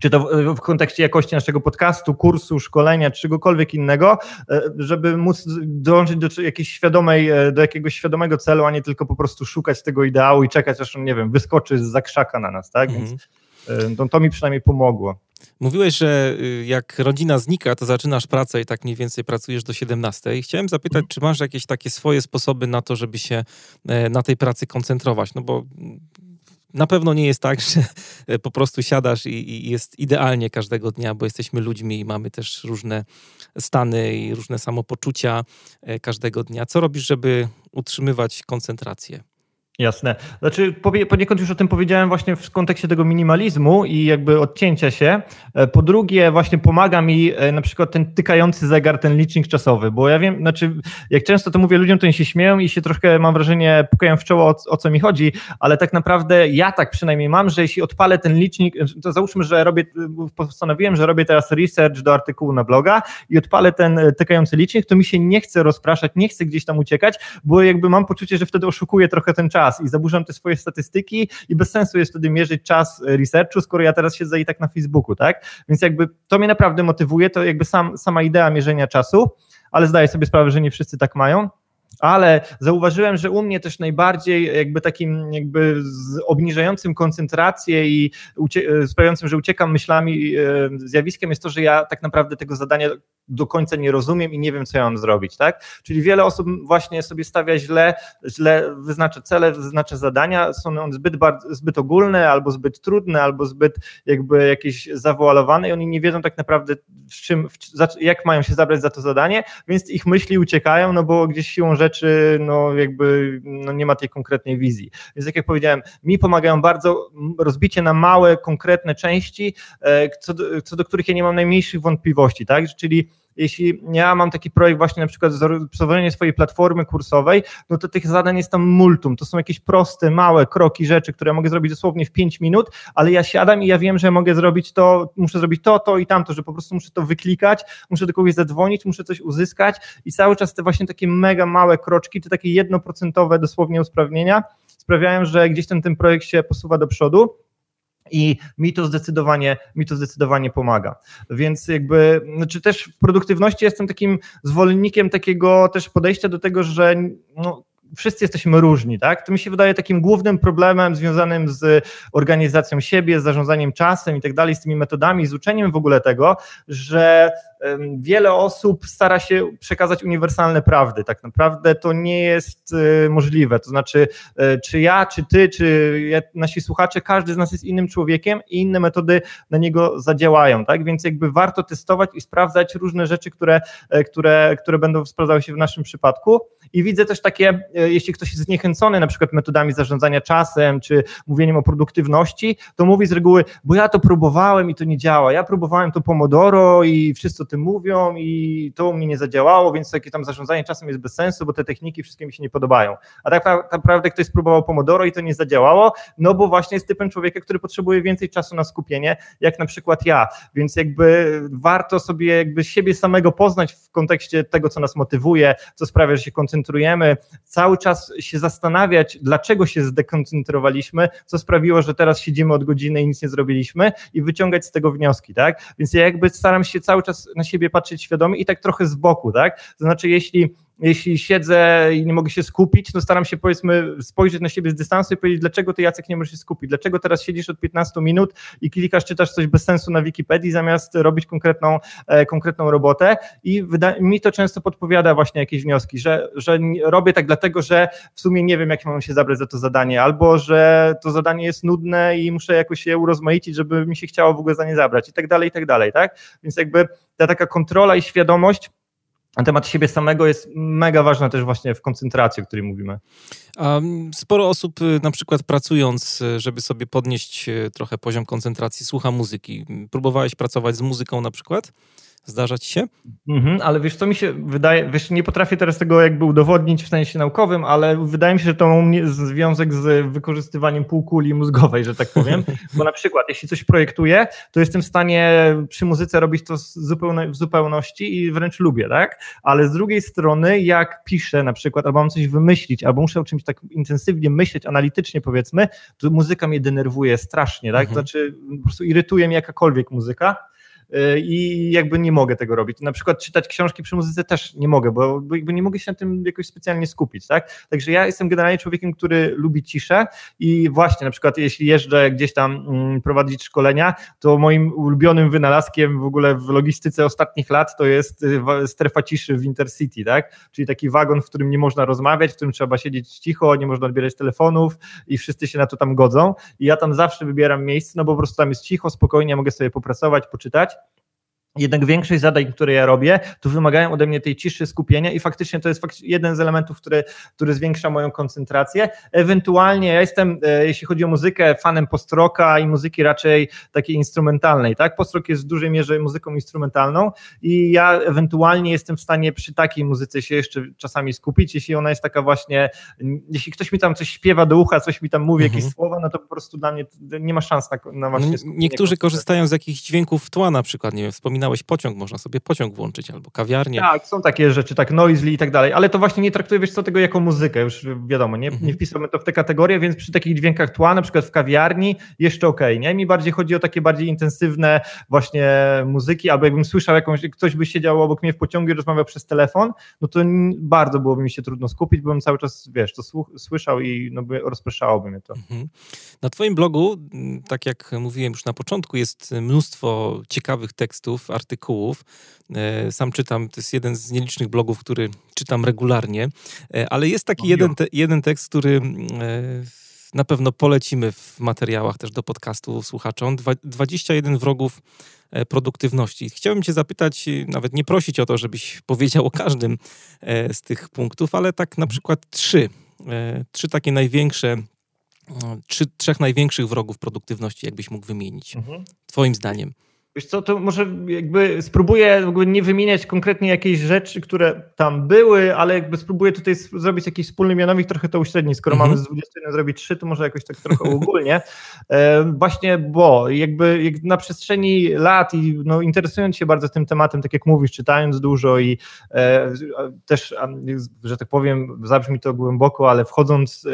S2: czy to w- kontekście jakości naszego podcastu, kursu, szkolenia, czy czegokolwiek innego, e, żeby móc dążyć do jakiejś świadomej, e, do jakiegoś świadomego celu, a nie tylko po prostu szukać tego ideału i czekać, aż on, nie wiem, wyskoczy z zakrzaka na nas, tak?
S1: Mhm.
S2: Więc e, to, to mi przynajmniej pomogło.
S1: Mówiłeś, że y, jak rodzina znika, to zaczynasz pracę i tak mniej więcej pracujesz do 17. Chciałem zapytać, czy masz jakieś takie swoje sposoby na to, żeby się na tej pracy koncentrować? No bo na pewno nie jest tak, że e, po prostu siadasz i, i jest idealnie każdego dnia, bo jesteśmy ludźmi i mamy też różne stany i różne samopoczucia e, każdego dnia. Co robisz, żeby utrzymywać koncentrację?
S2: Jasne. Znaczy, poniekąd już o tym powiedziałem właśnie w kontekście tego minimalizmu i jakby odcięcia się. E, Po drugie, właśnie pomaga mi e, na przykład ten tykający zegar, ten licznik czasowy, bo ja wiem, znaczy, jak często to mówię ludziom, to oni się śmieją i się troszkę, mam wrażenie, pukają w czoło, o, o co mi chodzi, ale tak naprawdę ja tak przynajmniej mam, że jeśli odpalę ten licznik, to załóżmy, że robię, postanowiłem, że robię teraz research do artykułu na bloga i odpalę ten e, tykający licznik, to mi się nie chce rozpraszać, nie chce gdzieś tam uciekać, bo jakby mam poczucie, że wtedy oszukuję trochę ten czas i zaburzam te swoje statystyki i bez sensu jest wtedy mierzyć czas e, researchu, skoro ja teraz siedzę i tak na Facebooku, tak? Więc jakby to mnie naprawdę motywuje, to jakby sam, sama idea mierzenia czasu, ale zdaję sobie sprawę, że nie wszyscy tak mają. Ale zauważyłem, że u mnie też najbardziej jakby takim jakby obniżającym koncentrację i e, sprawiającym, że uciekam myślami e, zjawiskiem jest to, że ja tak naprawdę tego zadania do końca nie rozumiem i nie wiem, co ja mam zrobić, tak? Czyli wiele osób właśnie sobie stawia źle, źle wyznacza cele, wyznacza zadania, są one zbyt, zbyt ogólne, albo zbyt trudne, albo zbyt jakby jakieś zawoalowane i oni nie wiedzą tak naprawdę, w czym, w, jak mają się zabrać za to zadanie, więc ich myśli uciekają, no bo gdzieś siłą rzeczy, no jakby no nie ma tej konkretnej wizji. Więc tak jak powiedziałem, mi pomagają bardzo rozbicie na małe, konkretne części, e, co do, co do których ja nie mam najmniejszych wątpliwości, tak? Czyli jeśli ja mam taki projekt właśnie na przykład stworzenie swojej platformy kursowej, no to tych zadań jest tam multum, to są jakieś proste, małe kroki, rzeczy, które mogę zrobić dosłownie w 5 minut, ale ja siadam i ja wiem, że mogę zrobić to, muszę zrobić to, to i tamto, że po prostu muszę to wyklikać, muszę do kogoś zadzwonić, muszę coś uzyskać i cały czas te właśnie takie mega małe kroczki, te takie jednoprocentowe dosłownie usprawnienia sprawiają, że gdzieś ten, ten projekt się posuwa do przodu. I mi to zdecydowanie, mi to zdecydowanie pomaga. Więc jakby, znaczy też w produktywności jestem takim zwolennikiem takiego też podejścia do tego, że no, wszyscy jesteśmy różni, tak? To mi się wydaje takim głównym problemem związanym z organizacją siebie, z zarządzaniem czasem i tak dalej, z tymi metodami, z uczeniem w ogóle tego, że wiele osób stara się przekazać uniwersalne prawdy. Tak naprawdę to nie jest y, możliwe. To znaczy, y, czy ja, czy ty, czy nasi słuchacze, każdy z nas jest innym człowiekiem i inne metody na niego zadziałają. Tak? Więc jakby warto testować i sprawdzać różne rzeczy, które, e, które, które będą sprawdzały się w naszym przypadku. I widzę też takie, e, jeśli ktoś jest zniechęcony na przykład metodami zarządzania czasem, czy mówieniem o produktywności, to mówi z reguły, bo ja to próbowałem i to nie działa. Ja próbowałem to Pomodoro i wszyscy tym mówią i to u mnie nie zadziałało, więc takie tam zarządzanie czasem jest bez sensu, bo te techniki wszystkie mi się nie podobają. A tak, tak naprawdę ktoś spróbował Pomodoro i to nie zadziałało, no bo właśnie jest typem człowieka, który potrzebuje więcej czasu na skupienie, jak na przykład ja, więc jakby warto sobie jakby siebie samego poznać w kontekście tego, co nas motywuje, co sprawia, że się koncentrujemy, cały czas się zastanawiać, dlaczego się zdekoncentrowaliśmy, co sprawiło, że teraz siedzimy od godziny i nic nie zrobiliśmy i wyciągać z tego wnioski, tak? Więc ja jakby staram się cały czas na siebie patrzeć świadomie i tak trochę z boku, tak? To znaczy, jeśli jeśli siedzę i nie mogę się skupić, to staram się powiedzmy spojrzeć na siebie z dystansu i powiedzieć, dlaczego ty Jacek nie możesz się skupić, dlaczego teraz siedzisz od 15 minut i klikasz, czytasz coś bez sensu na Wikipedii zamiast robić konkretną, e, konkretną robotę i wyda- mi to często podpowiada właśnie jakieś wnioski, że, że robię tak dlatego, że w sumie nie wiem, jak mam się zabrać za to zadanie, albo że to zadanie jest nudne i muszę jakoś je urozmaicić, żeby mi się chciało w ogóle za nie zabrać i tak dalej, i tak dalej, tak? Więc jakby ta taka kontrola i świadomość na temat siebie samego jest mega ważna też właśnie w koncentracji, o której mówimy.
S1: Sporo osób y, na przykład pracując, y, żeby sobie podnieść y, trochę poziom koncentracji, słucha muzyki. Próbowałeś pracować z muzyką na przykład? Zdarza ci się?
S2: Mhm, ale wiesz, co mi się wydaje, wiesz, nie potrafię teraz tego jakby udowodnić w sensie naukowym, ale wydaje mi się, że to ma związek z wykorzystywaniem półkuli mózgowej, że tak powiem. Bo na przykład, jeśli coś projektuję, to jestem w stanie przy muzyce robić to w zupełności i wręcz lubię, tak? Ale z drugiej strony, jak piszę na przykład, albo mam coś wymyślić, albo muszę o czymś tak intensywnie myśleć, analitycznie powiedzmy, to muzyka mnie denerwuje strasznie, tak? Mhm. To znaczy, po prostu irytuje mnie jakakolwiek muzyka. Y, i jakby nie mogę tego robić. Na przykład czytać książki przy muzyce też nie mogę, bo, jakby nie mogę się na tym jakoś specjalnie skupić, tak? Także ja jestem generalnie człowiekiem, który lubi ciszę i właśnie na przykład jeśli jeżdżę gdzieś tam mm, prowadzić szkolenia, to moim ulubionym wynalazkiem w ogóle w logistyce ostatnich lat to jest y, strefa ciszy w Intercity, tak? Czyli taki wagon, w którym nie można rozmawiać, w którym trzeba siedzieć cicho, nie można odbierać telefonów i wszyscy się na to tam godzą i ja tam zawsze wybieram miejsce, no bo po prostu tam jest cicho, spokojnie, mogę sobie popracować, poczytać jednak większość zadań, które ja robię, to wymagają ode mnie tej ciszy, skupienia i faktycznie to jest jeden z elementów, który, który zwiększa moją koncentrację. Ewentualnie ja jestem, e, jeśli chodzi o muzykę, fanem postroka i muzyki raczej takiej instrumentalnej, tak? Postrok jest w dużej mierze muzyką instrumentalną i ja ewentualnie jestem w stanie przy takiej muzyce się jeszcze czasami skupić, jeśli ona jest taka właśnie, jeśli ktoś mi tam coś śpiewa do ucha, coś mi tam mówi, mhm. jakieś słowa, no to po prostu dla mnie nie ma szans na, na właśnie no,
S1: Niektórzy korzystają z jakichś dźwięków tła na przykład, nie wiem, wspominam wspominałeś pociąg, można sobie pociąg włączyć albo kawiarnię.
S2: Tak, są takie rzeczy, tak noisely i tak dalej, ale to właśnie nie traktuję, wiesz co, tego jako muzykę, już wiadomo, nie, mhm. nie wpisujemy to w te kategorie, więc przy takich dźwiękach tła, na przykład w kawiarni, jeszcze okej, okay, nie? Mi bardziej chodzi o takie bardziej intensywne właśnie muzyki, albo jakbym słyszał jakąś, ktoś by siedział obok mnie w pociągu i rozmawiał przez telefon, no to bardzo byłoby mi się trudno skupić, bym cały czas, wiesz, to słyszał i no by rozpraszałoby mnie to. Mhm.
S1: Na twoim blogu, tak jak mówiłem już na początku, jest mnóstwo ciekawych tekstów, artykułów. Sam czytam, to jest jeden z nielicznych blogów, który czytam regularnie, ale jest taki jeden, te, jeden tekst, który na pewno polecimy w materiałach też do podcastu słuchaczom. 21 wrogów e, produktywności. Chciałbym Cię zapytać, nawet nie prosić o to, żebyś powiedział o każdym e, z tych punktów, ale tak na przykład trzy. E, trzy takie największe, trzy, trzech największych wrogów produktywności, jakbyś mógł wymienić, mhm. Twoim zdaniem.
S2: Wiesz co, to może jakby spróbuję jakby nie wymieniać konkretnie jakiejś rzeczy, które tam były, ale jakby spróbuję tutaj zrobić jakiś wspólny mianownik, trochę to uśrednić. Skoro mm -hmm. mamy z 21 zrobić 3, to może jakoś tak trochę ogólnie. E, właśnie, bo jakby jak na przestrzeni lat i no, interesując się bardzo tym tematem, tak jak mówisz, czytając dużo i e, też, że tak powiem, zabrzmi to głęboko, ale wchodząc e,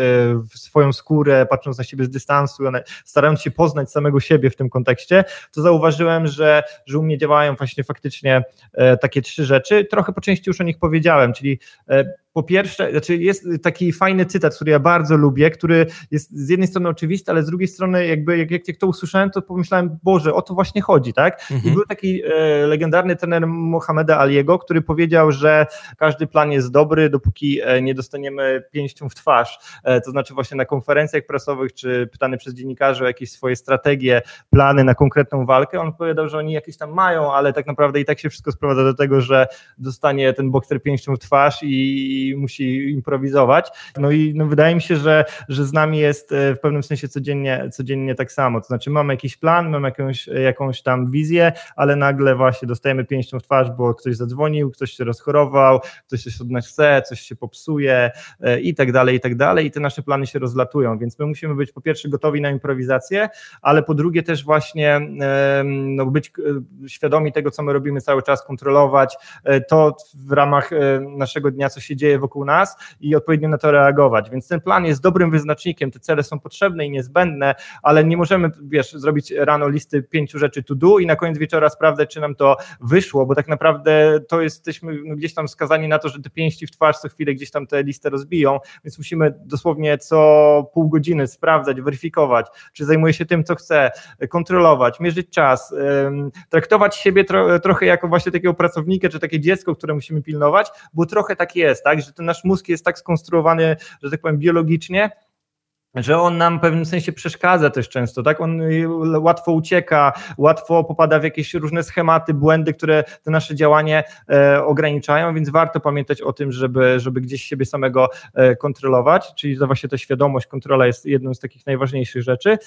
S2: w swoją skórę, patrząc na siebie z dystansu, starając się poznać samego siebie w tym kontekście, to zauważyłem, że, że u mnie działają właśnie faktycznie e, takie trzy rzeczy. Trochę po części już o nich powiedziałem, czyli e, po pierwsze, znaczy jest taki fajny cytat, który ja bardzo lubię, który jest z jednej strony oczywisty, ale z drugiej strony jakby jak, jak to usłyszałem, to pomyślałem, Boże, o to właśnie chodzi, tak? Mhm. I był taki e, legendarny trener Mohameda Aliego, który powiedział, że każdy plan jest dobry, dopóki e, nie dostaniemy pięścią w twarz. E, to znaczy właśnie na konferencjach prasowych, czy pytany przez dziennikarzy o jakieś swoje strategie, plany na konkretną walkę, on powiedział, że oni jakieś tam mają, ale tak naprawdę i tak się wszystko sprowadza do tego, że dostanie ten bokser pięścią w twarz i musi improwizować. No i no wydaje mi się, że, że z nami jest e, w pewnym sensie codziennie, codziennie tak samo. To znaczy mamy jakiś plan, mamy jakąś, jakąś tam wizję, ale nagle właśnie dostajemy pięścią w twarz, bo ktoś zadzwonił, ktoś się rozchorował, ktoś coś od nas chce, coś się popsuje e, i tak dalej, i tak dalej. I te nasze plany się rozlatują, więc my musimy być po pierwsze gotowi na improwizację, ale po drugie też właśnie no, być e, świadomi tego, co my robimy cały czas, kontrolować to w ramach naszego dnia, co się dzieje dzieje wokół nas i odpowiednio na to reagować. Więc ten plan jest dobrym wyznacznikiem, te cele są potrzebne i niezbędne, ale nie możemy, wiesz, zrobić rano listy pięciu rzeczy to do i na koniec wieczora sprawdzać, czy nam to wyszło, bo tak naprawdę to jesteśmy no, gdzieś tam skazani na to, że te pięści w twarz co chwilę gdzieś tam tę listę rozbiją, więc musimy dosłownie co pół godziny sprawdzać, weryfikować, czy zajmuje się tym, co chce, kontrolować, mierzyć czas, traktować siebie tro, trochę jako właśnie takiego pracownika, czy takie dziecko, które musimy pilnować, bo trochę tak jest, tak, że ten nasz mózg jest tak skonstruowany, że tak powiem, biologicznie, że on nam w pewnym sensie przeszkadza też często, tak? On łatwo ucieka, łatwo popada w jakieś różne schematy, błędy, które to nasze działanie e, ograniczają, więc warto pamiętać o tym, żeby, żeby gdzieś siebie samego e, kontrolować, czyli to właśnie ta świadomość, kontrola jest jedną z takich najważniejszych rzeczy.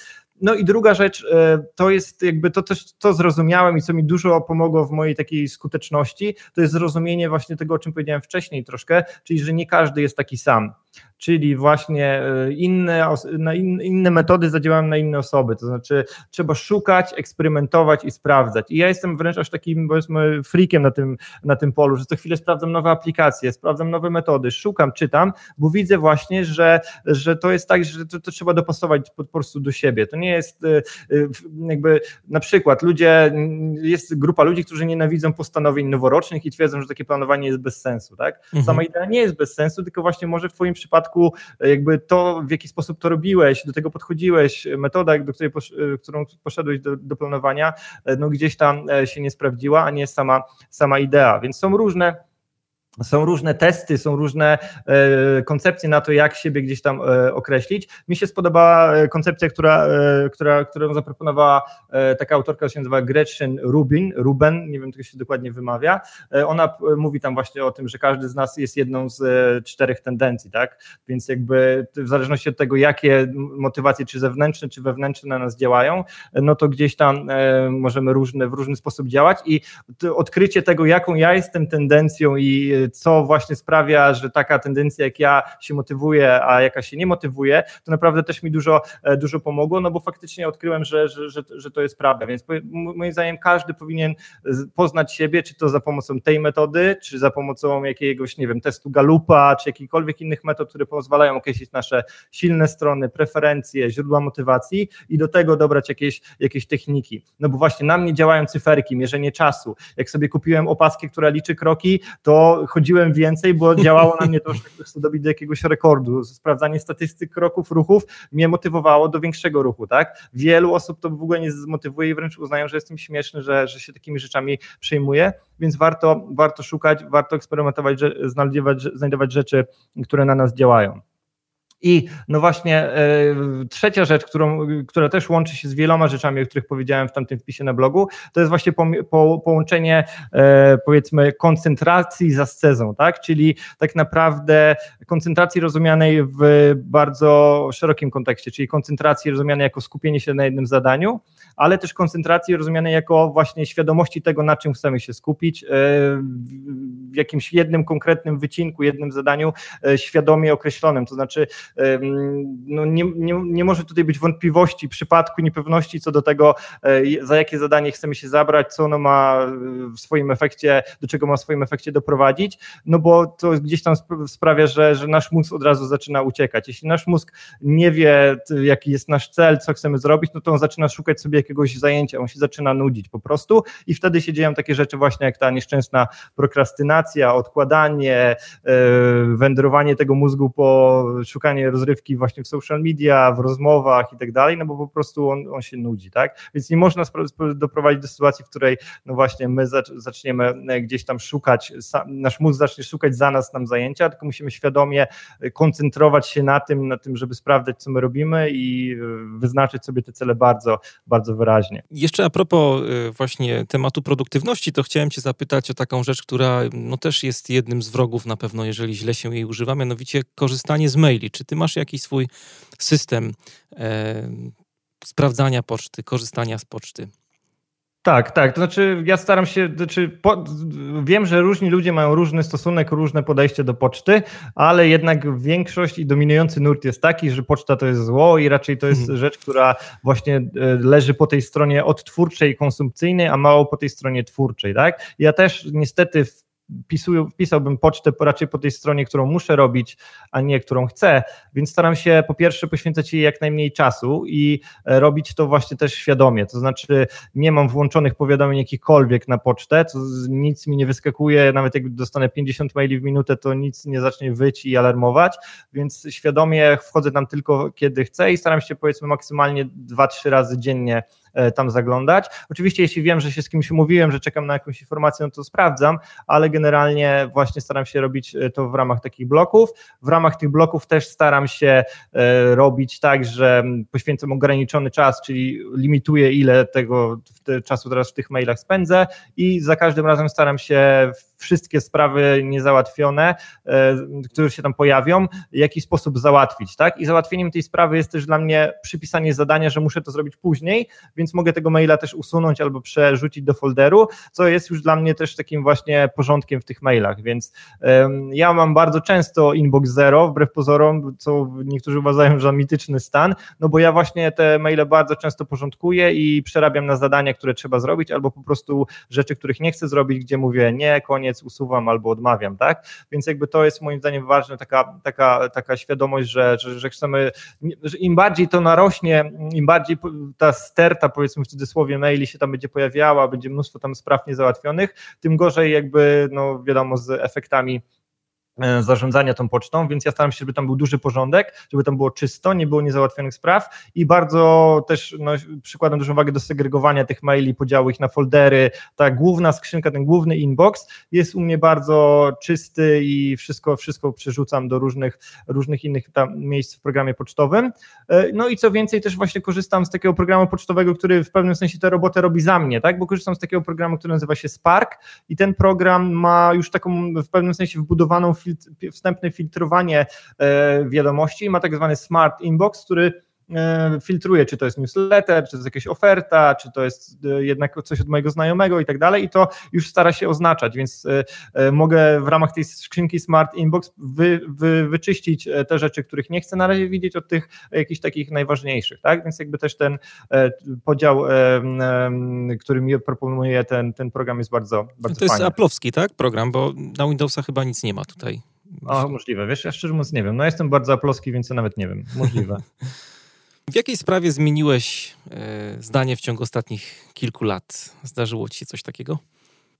S2: No i druga rzecz, e, to jest jakby to też, co zrozumiałem i co mi dużo pomogło w mojej takiej skuteczności, to jest zrozumienie właśnie tego, o czym powiedziałem wcześniej troszkę, czyli że nie każdy jest taki sam czyli właśnie e, inne, inne metody zadziałają na inne osoby, to znaczy trzeba szukać, eksperymentować i sprawdzać. I ja jestem wręcz aż takim, powiedzmy, freakiem na tym, na tym polu, że co chwilę sprawdzam nowe aplikacje, sprawdzam nowe metody, szukam, czytam, bo widzę właśnie, że, że to jest tak, że to, to trzeba dopasować po, po prostu do siebie. To nie jest e, e, jakby na przykład ludzie, jest grupa ludzi, którzy nienawidzą postanowień noworocznych i twierdzą, że takie planowanie jest bez sensu, tak? Mhm. Sama idea nie jest bez sensu, tylko właśnie może w twoim przypadku przypadku jakby to, w jaki sposób to robiłeś, do tego podchodziłeś, metoda, do której posz, którą poszedłeś do, do planowania, no gdzieś tam e, się nie sprawdziła, a nie sama, sama idea. Więc są różne są różne testy, są różne e, koncepcje na to, jak siebie gdzieś tam e, określić. Mi się spodobała e, koncepcja, która, która, którą zaproponowała taka autorka, się nazywa Gretchen Rubin, Ruben, nie wiem, jak się dokładnie wymawia. Ona mówi tam właśnie o tym, że każdy z nas jest jedną z czterech tendencji, tak? Więc jakby w zależności od tego, jakie motywacje, czy zewnętrzne, czy wewnętrzne na nas działają, no to gdzieś tam możemy różne, w różny sposób działać i odkrycie tego, jaką ja jestem tendencją i co właśnie sprawia, że taka tendencja jak ja się motywuje, a jaka się nie motywuje, to naprawdę też mi dużo, e, dużo pomogło, no bo faktycznie odkryłem, że, że, że, że to jest prawda, więc moim zdaniem każdy powinien poznać siebie, czy to za pomocą tej metody, czy za pomocą jakiegoś, nie wiem, testu Galupa, czy jakichkolwiek innych metod, które pozwalają określić nasze silne strony, preferencje, źródła motywacji i do tego dobrać jakieś, jakieś techniki. No bo właśnie na mnie działają cyferki, mierzenie czasu. Jak sobie kupiłem opaskę, która liczy kroki, to chodziłem więcej, bo działało na mnie to, że chcę dobić do jakiegoś rekordu. Sprawdzanie statystyk kroków, ruchów mnie motywowało do większego ruchu, tak? Wielu osób to w ogóle nie zmotywuje i wręcz uznają, że jestem śmieszny, że, że się takimi rzeczami przejmuję, więc warto, warto szukać, warto eksperymentować, znajdować, znajdować rzeczy, które na nas działają. I no właśnie e, trzecia rzecz, którą, która też łączy się z wieloma rzeczami, o których powiedziałem w tamtym wpisie na blogu, to jest właśnie po, po, połączenie e, powiedzmy koncentracji z ascezą, tak? Czyli tak naprawdę koncentracji rozumianej w bardzo szerokim kontekście, czyli koncentracji rozumianej jako skupienie się na jednym zadaniu, ale też koncentracji rozumianej jako właśnie świadomości tego, na czym chcemy się skupić, e, w jakimś jednym konkretnym wycinku, jednym zadaniu świadomie określonym, to znaczy no nie, nie, nie może tutaj być wątpliwości, przypadku, niepewności co do tego, e, za jakie zadanie chcemy się zabrać, co ono ma w swoim efekcie, do czego ma w swoim efekcie doprowadzić, no bo to gdzieś tam sprawia, że, że nasz mózg od razu zaczyna uciekać. Jeśli nasz mózg nie wie, jaki jest nasz cel, co chcemy zrobić, no to on zaczyna szukać sobie jakiegoś zajęcia, on się zaczyna nudzić po prostu i wtedy się dzieją takie rzeczy właśnie jak ta nieszczęsna prokrastynacja, odkładanie, e, wędrowanie tego mózgu po rozrywki właśnie w social media, w rozmowach i tak dalej, no bo po prostu on, on się nudzi, tak? Więc nie można doprowadzić do sytuacji, w której no właśnie my zaczniemy e, gdzieś tam szukać, nasz mózg zacznie szukać za nas nam zajęcia, tylko musimy świadomie koncentrować się na tym, na tym, żeby sprawdzać, co my robimy i wyznaczyć sobie te cele bardzo, bardzo wyraźnie.
S1: Jeszcze a propos właśnie tematu produktywności, to chciałem Cię zapytać o taką rzecz, która no też jest jednym z wrogów na pewno, jeżeli źle się jej używa, mianowicie korzystanie z maili. Czy Ty masz jakiś swój system e, sprawdzania poczty, korzystania z poczty?
S2: Tak, tak. To znaczy, ja staram się, znaczy, po, wiem, że różni ludzie mają różny stosunek, różne podejście do poczty, ale jednak większość i dominujący nurt jest taki, że poczta to jest zło i raczej to jest hmm. rzecz, która właśnie e, leży po tej stronie odtwórczej i konsumpcyjnej, a mało po tej stronie twórczej, tak? Ja też niestety w wpisuję, wpisałbym pocztę raczej po tej stronie, którą muszę robić, a nie którą chcę, więc staram się po pierwsze poświęcać jej jak najmniej czasu i e, robić to właśnie też świadomie, to znaczy nie mam włączonych powiadomień jakichkolwiek na pocztę, to nic mi nie wyskakuje, nawet jak dostanę 50 maili w minutę, to nic nie zacznie wyć i alarmować, więc świadomie wchodzę tam tylko kiedy chcę i staram się powiedzmy maksymalnie 2-3 razy dziennie tam zaglądać. Oczywiście, jeśli wiem, że się z kimś umówiłem, że czekam na jakąś informację, no to sprawdzam, ale generalnie właśnie staram się robić e, to w ramach takich bloków. W ramach tych bloków też staram się e, robić tak, że poświęcam ograniczony czas, czyli limituję, ile tego czasu teraz w tych mailach spędzę i za każdym razem staram się wszystkie sprawy niezałatwione, które się tam pojawią, w jakiś sposób załatwić, tak? I załatwieniem tej sprawy jest też dla mnie przypisanie zadania, że muszę to zrobić później, więc więc mogę tego maila też usunąć albo przerzucić do folderu, co jest już dla mnie też takim właśnie porządkiem w tych mailach, więc um, ja mam bardzo często inbox zero, wbrew pozorom, co niektórzy uważają za mityczny stan, no bo ja właśnie te maile bardzo często porządkuję i przerabiam na zadania, które trzeba zrobić, albo po prostu rzeczy, których nie chcę zrobić, gdzie mówię nie, koniec, usuwam albo odmawiam, tak? Więc jakby to jest moim zdaniem ważne, taka, taka, taka świadomość, że, że, że chcemy, że im bardziej to narośnie, im bardziej ta sterta powiedzmy w cudzysłowie maili się tam będzie pojawiała, będzie mnóstwo tam spraw niezałatwionych, tym gorzej jakby, no wiadomo, z efektami zarządzania tą pocztą, więc ja staram się, żeby tam był duży porządek, żeby tam było czysto, nie było niezałatwionych spraw i bardzo też no, przykładam dużą uwagę do segregowania tych maili, podziału ich na foldery. Ta główna skrzynka, ten główny inbox jest u mnie bardzo czysty i wszystko, wszystko przerzucam do różnych, różnych innych tam miejsc w programie pocztowym. E, no i co więcej, też właśnie korzystam z takiego programu pocztowego, który w pewnym sensie tę robotę robi za mnie, tak? Bo korzystam z takiego programu, który nazywa się Spark i ten program ma już taką w pewnym sensie wbudowaną wstępne filtrowanie e, wiadomości, ma tak zwany smart inbox, który filtruje, czy to jest newsletter, czy to jest jakaś oferta, czy to jest e, jednak coś od mojego znajomego i tak dalej i to już stara się oznaczać, więc e, mogę w ramach tej skrzynki Smart Inbox wy, wy, wyczyścić te rzeczy, których nie chcę na razie widzieć od tych jakichś takich najważniejszych, tak, więc jakby też ten podział, który mi proponuje ten, ten program jest bardzo, bardzo
S1: To jest
S2: fajny.
S1: aplowski, tak, program, bo na Windowsa chyba nic nie ma tutaj.
S2: O, możliwe, wiesz, ja szczerze mówiąc nie wiem, no jestem bardzo aplowski, więc ja nawet nie wiem, możliwe.
S1: W jakiej sprawie zmieniłeś e, zdanie w ciągu ostatnich kilku lat? Zdarzyło ci się coś takiego?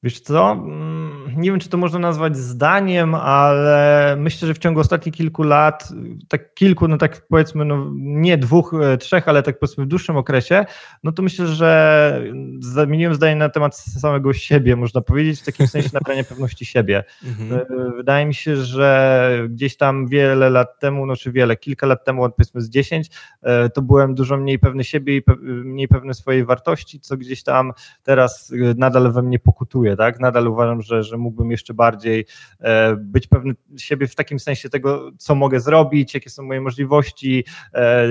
S2: Wiesz co? Mm, nie wiem, czy to można nazwać zdaniem, ale myślę, że w ciągu ostatnich kilku lat, tak kilku, no tak powiedzmy, no nie dwóch, e, trzech, ale tak powiedzmy w dłuższym okresie, no to myślę, że zamieniłem zdanie na temat samego siebie, można powiedzieć, w takim sensie nabrania pewności siebie. Mhm. E, wydaje mi się, że gdzieś tam wiele lat temu, no czy wiele, kilka lat temu, powiedzmy z dziesięć, e, to byłem dużo mniej pewny siebie i mniej pewny swojej wartości, co gdzieś tam teraz nadal we mnie pokutuje tak? Nadal uważam, że, że mógłbym jeszcze bardziej e, być pewny siebie w takim sensie tego, co mogę zrobić, jakie są moje możliwości, e,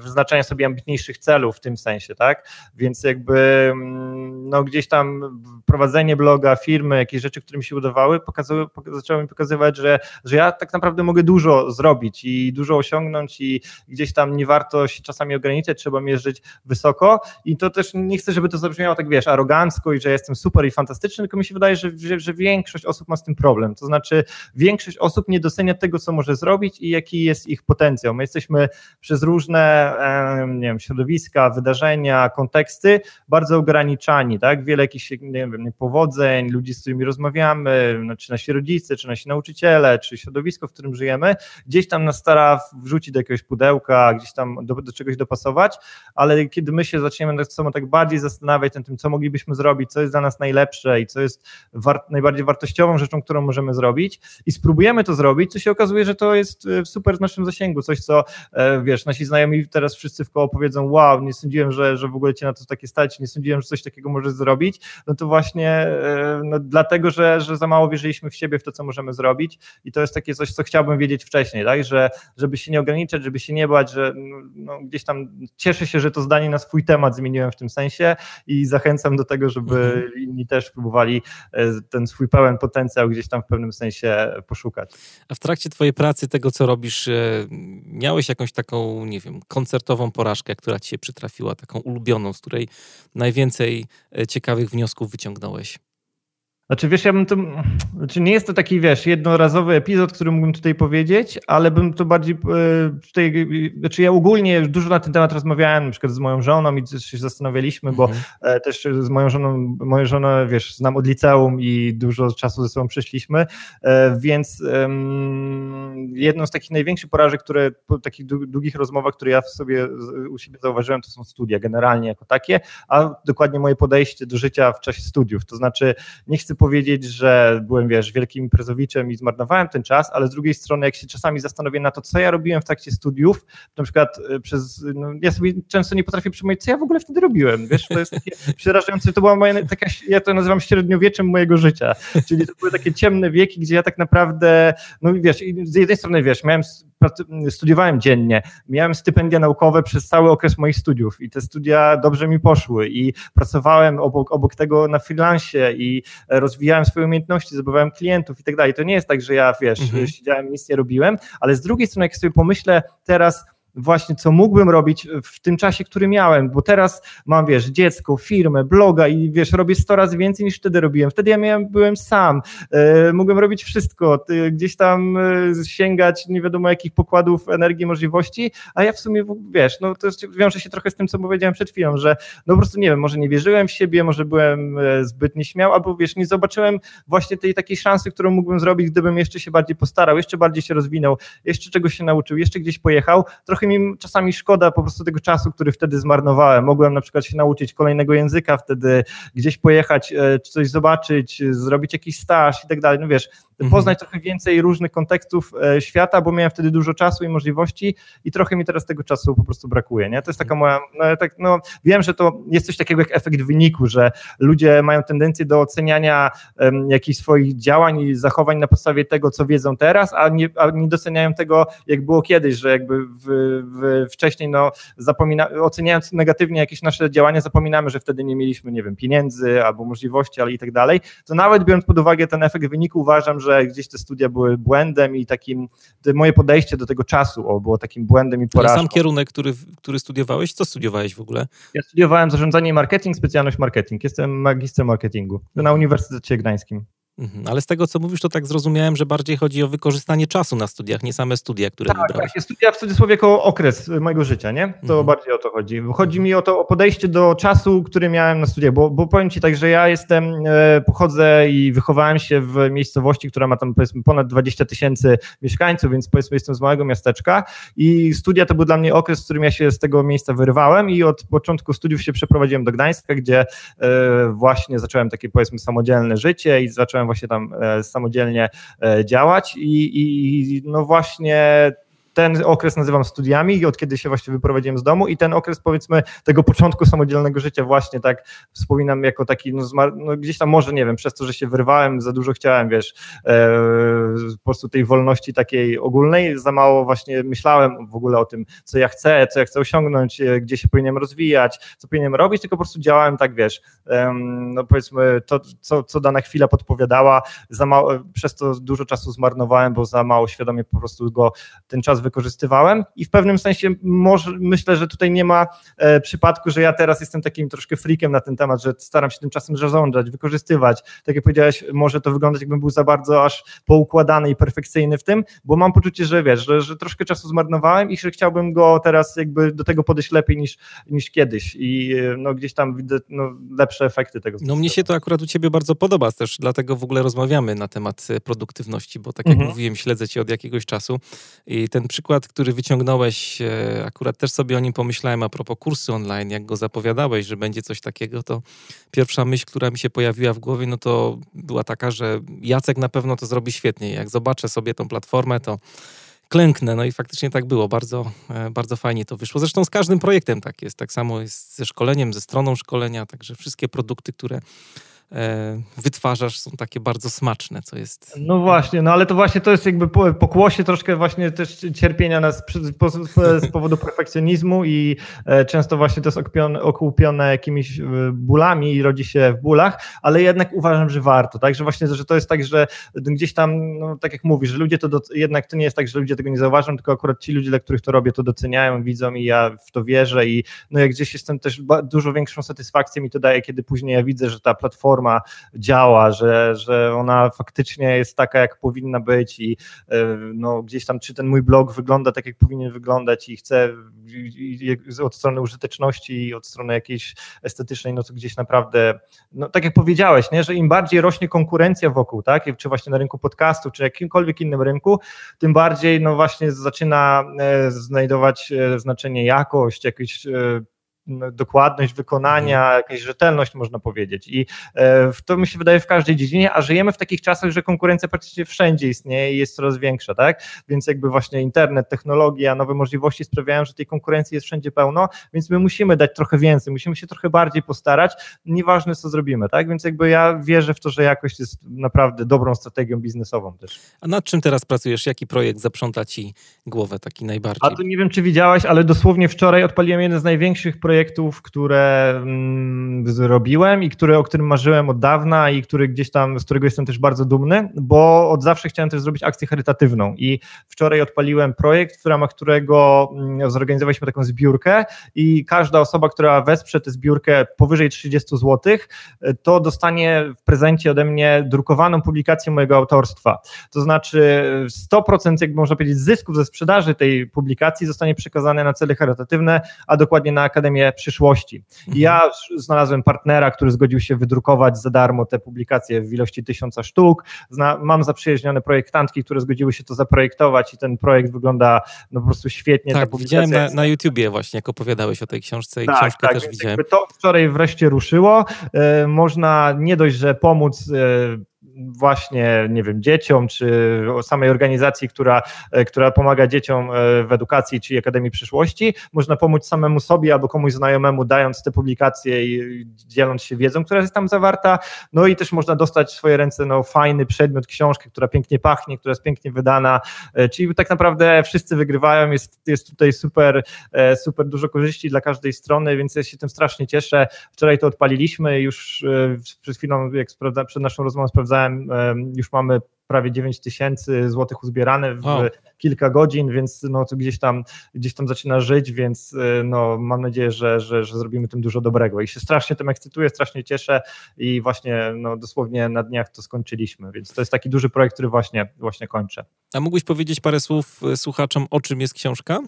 S2: wyznaczania sobie ambitniejszych celów w tym sensie, tak? Więc jakby mm, no gdzieś tam prowadzenie bloga, firmy, jakieś rzeczy, które mi się udawały, pokazały, zaczęły mi pokazywać, że, że ja tak naprawdę mogę dużo zrobić i dużo osiągnąć i gdzieś tam nie warto się czasami ograniczać, trzeba mierzyć wysoko i to też nie chcę, żeby to zabrzmiało tak, wiesz, arogancko i że jestem super i fantastyczny, tylko mi się wydaje, że, że, że, większość osób ma z tym problem. To znaczy, większość osób nie docenia tego, co może zrobić i jaki jest ich potencjał. My jesteśmy przez różne nie wiem, środowiska, wydarzenia, konteksty bardzo ograniczani, tak? Wiele jakichś nie wiem, powodzeń, ludzi, z którymi rozmawiamy, no, czy nasi rodzice, czy nasi nauczyciele, czy środowisko, w którym żyjemy, gdzieś tam nas stara wrzucić do jakiegoś pudełka, gdzieś tam do, do czegoś dopasować, ale kiedy my się zaczniemy nad sobą tak bardziej zastanawiać nad tym, co moglibyśmy zrobić, co jest dla nas najlepsze i co jest najbardziej wartościową rzeczą, którą możemy zrobić. I spróbujemy to zrobić, to się okazuje, że to jest e, super w naszym zasięgu, coś co, e, wiesz, nasi znajomi teraz wszyscy w koło powiedzą, wow, nie sądziłem, że, że w ogóle cię na to takie stać, nie sądziłem, że coś takiego możesz zrobić, no to właśnie e, no, dlatego, że, że za mało wierzyliśmy w siebie, w to, co możemy zrobić. I to jest takie coś, co chciałbym wiedzieć wcześniej, tak, że żeby się nie ograniczać, żeby się nie bać, że no, no gdzieś tam cieszę się, że to zdanie na swój temat zmieniłem w tym sensie i zachęcam do tego, żeby mhm. Inni też próbowali e, ten swój pełen potencjał gdzieś tam w pewnym sensie poszukać.
S1: A w trakcie twojej pracy, tego co robisz, e, miałeś jakąś taką, nie wiem, koncertową porażkę, która ci się przytrafiła, taką ulubioną, z której najwięcej e, ciekawych wniosków wyciągnąłeś?
S2: Znaczy, wiesz, ja bym to. Znaczy, nie jest to taki, wiesz, jednorazowy epizod, który mógłbym tutaj powiedzieć, ale bym to bardziej e, tutaj. Znaczy, ja ogólnie dużo na ten temat rozmawiałem, na przykład z moją żoną i też się zastanawialiśmy, bo mhm. E, też z moją żoną, moją żonę, wiesz, znam od liceum i dużo czasu ze sobą przyszliśmy, e, więc um, jedną z takich największych porażek, które po takich długich rozmowach, które ja w sobie u siebie zauważyłem, to są studia generalnie jako takie, a dokładnie moje podejście do życia w czasie studiów. To znaczy, nie chcę powiedzieć, że byłem, wiesz, wielkim imprezowiczem i zmarnowałem ten czas, ale z drugiej strony, jak się czasami zastanowię na to, co ja robiłem w trakcie studiów, na przykład e, przez, no, ja sobie często nie potrafię przypomnieć, co ja w ogóle wtedy robiłem, wiesz, to jest takie przerażające, to była moja taka, ja to nazywam średniowieczem mojego życia, czyli to były takie ciemne wieki, gdzie ja tak naprawdę, no wiesz, z jednej strony, wiesz, miałem studiowałem dziennie, miałem stypendia naukowe przez cały okres moich studiów i te studia dobrze mi poszły i pracowałem obok, obok tego na freelancie i rozwijałem swoje umiejętności, zdobywałem klientów i tak dalej. To nie jest tak, że ja, wiesz, mhm. siedziałem, nic nie robiłem, ale z drugiej strony, jak sobie pomyślę teraz, właśnie co mógłbym robić w tym czasie, który miałem, bo teraz mam, wiesz, dziecko, firmę, bloga i wiesz, robię 100 razy więcej niż wtedy robiłem. Wtedy ja miałem, byłem sam, e, mogłem robić wszystko, gdzieś tam e, sięgać nie wiadomo jakich pokładów energii, możliwości, a ja w sumie, wiesz, no to wiąże się trochę z tym, co powiedziałem przed chwilą, że no po prostu nie wiem, może nie wierzyłem w siebie, może byłem e, zbyt nieśmiał, albo wiesz, nie zobaczyłem właśnie tej takiej szansy, którą mógłbym zrobić, gdybym jeszcze się bardziej postarał, jeszcze bardziej się rozwinął, jeszcze czegoś się nauczył, jeszcze gdzieś pojechał, trochę mi czasami szkoda po prostu tego czasu, który wtedy zmarnowałem. Mogłem na przykład się nauczyć kolejnego języka wtedy, gdzieś pojechać, e, coś zobaczyć, zrobić jakiś staż i tak dalej. No wiesz, mhm. poznać trochę więcej różnych kontekstów e, świata, bo miałem wtedy dużo czasu i możliwości i trochę mi teraz tego czasu po prostu brakuje. Nie? To jest taka moja, no, tak, no, wiem, że to jest coś takiego jak efekt wyniku, że ludzie mają tendencję do oceniania um, jakichś swoich działań i zachowań na podstawie tego, co wiedzą teraz, a nie, a nie doceniają tego, jak było kiedyś, że jakby w, wcześniej no, zapomina, oceniając negatywnie jakieś nasze działania, zapominamy, że wtedy nie mieliśmy, nie wiem, pieniędzy albo możliwości, ale i tak dalej, to nawet biorąc pod uwagę ten efekt wyniku, uważam, że gdzieś te studia były błędem i takim, moje podejście do tego czasu o, było takim błędem i porażką.
S1: Ale sam kierunek, który, który studiowałeś, co studiowałeś w ogóle?
S2: Ja studiowałem zarządzanie i marketing, specjalność marketing. Jestem magistrem marketingu na Uniwersytecie Gdańskim.
S1: Mhm, ale z tego, co mówisz, to tak zrozumiałem, że bardziej chodzi o wykorzystanie czasu na studiach, nie same studia, które tak, wybrałeś.
S2: Tak, studia w cudzysłowie jako okres mojego życia, nie? To mhm. bardziej o to chodzi. Chodzi mi o to o podejście do czasu, który miałem na studiach, bo, bo powiem Ci tak, że ja jestem, e, pochodzę i wychowałem się w miejscowości, która ma tam powiedzmy ponad 20 tysięcy mieszkańców, więc powiedzmy jestem z małego miasteczka i studia to był dla mnie okres, w którym ja się z tego miejsca wyrywałem i od początku studiów się przeprowadziłem do Gdańska, gdzie e, właśnie zacząłem takie powiedzmy samodzielne życie i zacząłem właśnie tam e, samodzielnie e, działać i, i no właśnie ten okres nazywam studiami, od kiedy się właśnie wyprowadziłem z domu i ten okres powiedzmy tego początku samodzielnego życia właśnie tak wspominam jako taki, no, no gdzieś tam może, nie wiem, przez to, że się wyrwałem, za dużo chciałem, wiesz, e, po prostu tej wolności takiej ogólnej, za mało właśnie myślałem w ogóle o tym, co ja chcę, co ja chcę osiągnąć, e, gdzie się powinienem rozwijać, co powinienem robić, tylko po prostu działałem tak, wiesz, e, no powiedzmy to, co, co dana chwila podpowiadała, za mało, przez to dużo czasu zmarnowałem, bo za mało świadomie po prostu go ten czas wykorzystywałem i w pewnym sensie może, myślę, że tutaj nie ma e, przypadku, że ja teraz jestem takim troszkę freakiem na ten temat, że staram się tym czasem zarządzać, wykorzystywać. Tak jak powiedziałeś, może to wyglądać jakbym był za bardzo aż poukładany i perfekcyjny w tym, bo mam poczucie, że wiesz, że, że troszkę czasu zmarnowałem i że chciałbym go teraz jakby do tego podejść lepiej niż, niż kiedyś i e, no, gdzieś tam widzę no, lepsze efekty tego.
S1: No mnie się to akurat u ciebie bardzo podoba, też dlatego w ogóle rozmawiamy na temat e, produktywności, bo tak jak mhm. mówiłem, śledzę cię od jakiegoś czasu i ten przykład, który wyciągnąłeś, e, akurat też sobie o nim pomyślałem a propos kursu online, jak go zapowiadałeś, że będzie coś takiego, to pierwsza myśl, która mi się pojawiła w głowie, no to była taka, że Jacek na pewno to zrobi świetnie. Jak zobaczę sobie tą platformę, to klęknę. No i faktycznie tak było. Bardzo, e, bardzo fajnie to wyszło. Zresztą z każdym projektem tak jest. Tak samo jest ze szkoleniem, ze stroną szkolenia, także wszystkie produkty, które wytwarzasz, są takie bardzo smaczne, co jest...
S2: No właśnie, no ale to właśnie to jest jakby pokłosie troszkę właśnie też cierpienia nas z powodu perfekcjonizmu i e, często właśnie to jest okupione jakimiś e, bólami i rodzi się w bólach, ale jednak uważam, że warto, tak, że właśnie, że to jest tak, że gdzieś tam, no, tak jak mówisz, że ludzie to, do, jednak to nie jest tak, że ludzie tego nie zauważą, tylko akurat ci ludzie, dla których to robię, to doceniają, widzą i ja w to wierzę i no jak gdzieś jestem też dużo większą satysfakcję mi to daje, kiedy później ja widzę, że ta platforma platforma działa, że, że ona faktycznie jest taka, jak powinna być i e, no, gdzieś tam, czy ten mój blog wygląda tak, jak powinien wyglądać i chcę od strony użyteczności i od strony jakiejś estetycznej, no to gdzieś naprawdę, no tak jak powiedziałeś, nie, że im bardziej rośnie konkurencja wokół, tak, czy właśnie na rynku podcastów, czy jakimkolwiek innym rynku, tym bardziej no właśnie zaczyna e, znajdować e, znaczenie jakość, jakieś dokładność wykonania, mhm. jakaś rzetelność, można powiedzieć. I e, to mi się wydaje w każdej dziedzinie, a żyjemy w takich czasach, że konkurencja praktycznie wszędzie istnieje i jest coraz większa, tak? Więc jakby właśnie internet, technologia, nowe możliwości sprawiają, że tej konkurencji jest wszędzie pełno, więc my musimy dać trochę więcej, musimy się trochę bardziej postarać, nieważne co zrobimy, tak? Więc jakby ja wierzę w to, że jakość jest naprawdę dobrą strategią biznesową też.
S1: A nad czym teraz pracujesz? Jaki projekt zaprząta ci głowę taki najbardziej?
S2: A tu nie wiem, czy widziałaś, ale dosłownie wczoraj odpaliłem jeden z największych projektów projektów, które mm, zrobiłem i które, o którym marzyłem od dawna i który gdzieś tam, z którego jestem też bardzo dumny, bo od zawsze chciałem też zrobić akcję charytatywną i wczoraj odpaliłem projekt, w ramach którego mm, zorganizowaliśmy taką zbiórkę i każda osoba, która wesprze tę zbiórkę powyżej 30 zł, to dostanie w prezencie ode mnie drukowaną publikację mojego autorstwa. To znaczy 100% jak można powiedzieć zysków ze sprzedaży tej publikacji zostanie przekazane na cele charytatywne, a dokładnie na Akademię przyszłości. I mhm. ja znalazłem partnera, który zgodził się wydrukować za darmo te publikacje w ilości tysiąca sztuk. Zna, mam zaprzyjaźnione projektantki, które zgodziły się to zaprojektować i ten projekt wygląda no po prostu świetnie.
S1: Tak, widziałem na, na YouTubie właśnie, jak opowiadałeś o tej książce i tak, książkę tak, też widziałem.
S2: To wczoraj wreszcie ruszyło. E, można nie dość, że pomóc e, właśnie, nie wiem, dzieciom, czy samej organizacji, która, e, która pomaga dzieciom e, w edukacji, czy Akademii Przyszłości. Można pomóc samemu sobie albo komuś znajomemu, dając te publikacje i dzieląc się wiedzą, która jest tam zawarta. No i też można dostać w swoje ręce no, fajny przedmiot, książkę, która pięknie pachnie, która jest pięknie wydana. E, czyli tak naprawdę wszyscy wygrywają, jest, jest tutaj super, super dużo korzyści dla każdej strony, więc ja się tym strasznie cieszę. Wczoraj to odpaliliśmy, już przed chwilą, jak przed naszą rozmową sprawdzałem, już mamy prawie 9 tysięcy złotych uzbierane w wow. kilka godzin, więc no to gdzieś tam, gdzieś tam zaczyna żyć, więc no mam nadzieję, że, że, że zrobimy tym dużo dobrego i się strasznie tym ekscytuję, strasznie cieszę i właśnie no dosłownie na dniach to skończyliśmy, więc to jest taki duży projekt, który właśnie, właśnie kończę.
S1: A mógłbyś powiedzieć parę słów słuchaczom, o czym jest książka?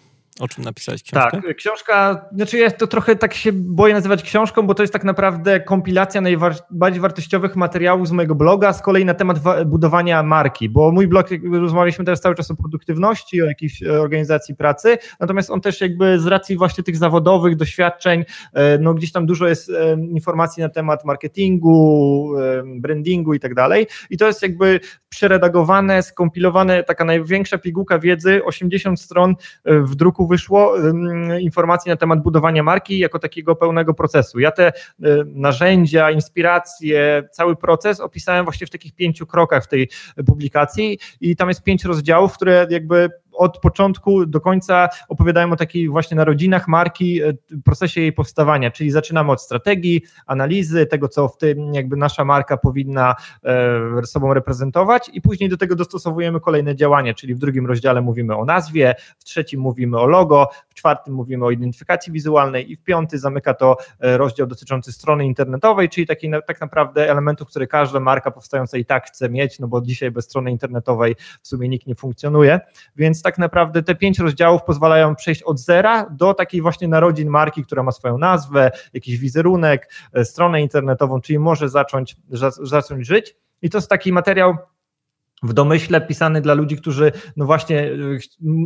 S1: O czym napisałeś książkę?
S2: Tak, książka, znaczy jest to trochę tak się boję nazywać książką, bo to jest tak naprawdę kompilacja najbardziej wartościowych materiałów z mojego bloga, z kolei na temat budowania marki, bo mój blog, rozmawialiśmy teraz cały czas o produktywności, o jakiejś e, organizacji pracy, natomiast on też jakby z racji właśnie tych zawodowych doświadczeń, e, no gdzieś tam dużo jest e, informacji na temat marketingu, brandingu i tak dalej i to jest jakby przeredagowane, skompilowane, taka największa pigułka wiedzy, 80 stron w druku wyszło informacji na temat budowania marki jako takiego pełnego procesu. Ja te narzędzia, inspiracje, cały proces opisałem właśnie w takich pięciu krokach w tej publikacji i tam jest pięć rozdziałów, które jakby od początku do końca opowiadają o takich właśnie narodzinach marki, e, procesie jej powstawania, czyli zaczynamy od strategii, analizy, tego co w tym jakby nasza marka powinna e, sobą reprezentować i później do tego dostosowujemy kolejne działania, czyli w drugim rozdziale mówimy o nazwie, w trzecim mówimy o logo, w czwartym mówimy o identyfikacji wizualnej i w piąty zamyka to e, rozdział dotyczący strony internetowej, czyli takiej tak naprawdę elementów, które każda marka powstająca i tak chce mieć, no bo dzisiaj bez strony internetowej w sumie nikt nie funkcjonuje, więc tak naprawdę te pięć rozdziałów pozwalają przejść od zera do takiej właśnie narodzin marki, która ma swoją nazwę, jakiś wizerunek, e, stronę internetową, czyli może zacząć, zacząć żyć. I to jest taki materiał, w domyśle pisany dla ludzi, którzy no właśnie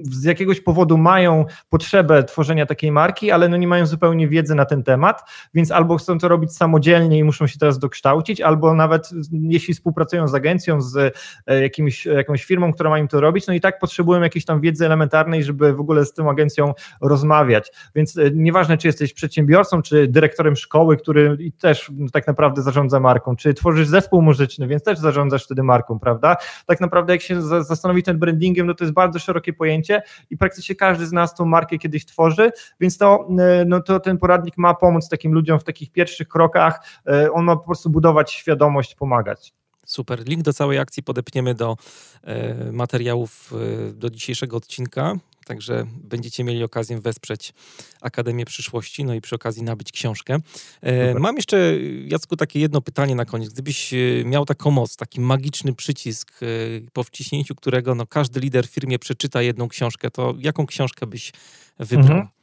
S2: z jakiegoś powodu mają potrzebę tworzenia takiej marki, ale no nie mają zupełnie wiedzy na ten temat, więc albo chcą to robić samodzielnie i muszą się teraz dokształcić, albo nawet jeśli współpracują z agencją, z e, jakimś, jakąś firmą, która ma im to robić, no i tak potrzebują jakiejś tam wiedzy elementarnej, żeby w ogóle z tą agencją rozmawiać. Więc e, nieważne, czy jesteś przedsiębiorcą, czy dyrektorem szkoły, który też tak naprawdę zarządza marką, czy tworzysz zespół muzyczny, więc też zarządzasz wtedy marką, prawda? Tak naprawdę jak się zastanowi nad brandingiem, no to jest bardzo szerokie pojęcie i praktycznie każdy z nas tą markę kiedyś tworzy, więc to, e, no to ten poradnik ma pomóc takim ludziom w takich pierwszych krokach, e, on ma po prostu budować świadomość, pomagać.
S1: Super. Link do całej akcji podepniemy do e, materiałów e, do dzisiejszego odcinka. Także będziecie mieli okazję wesprzeć Akademię Przyszłości, no i przy okazji nabyć książkę. E, mam jeszcze, Jacku, takie jedno pytanie na koniec. Gdybyś e, miał taką moc, taki magiczny przycisk, e, po wciśnięciu którego no, każdy lider w firmie przeczyta jedną książkę, to jaką książkę byś wybrał? Mhm.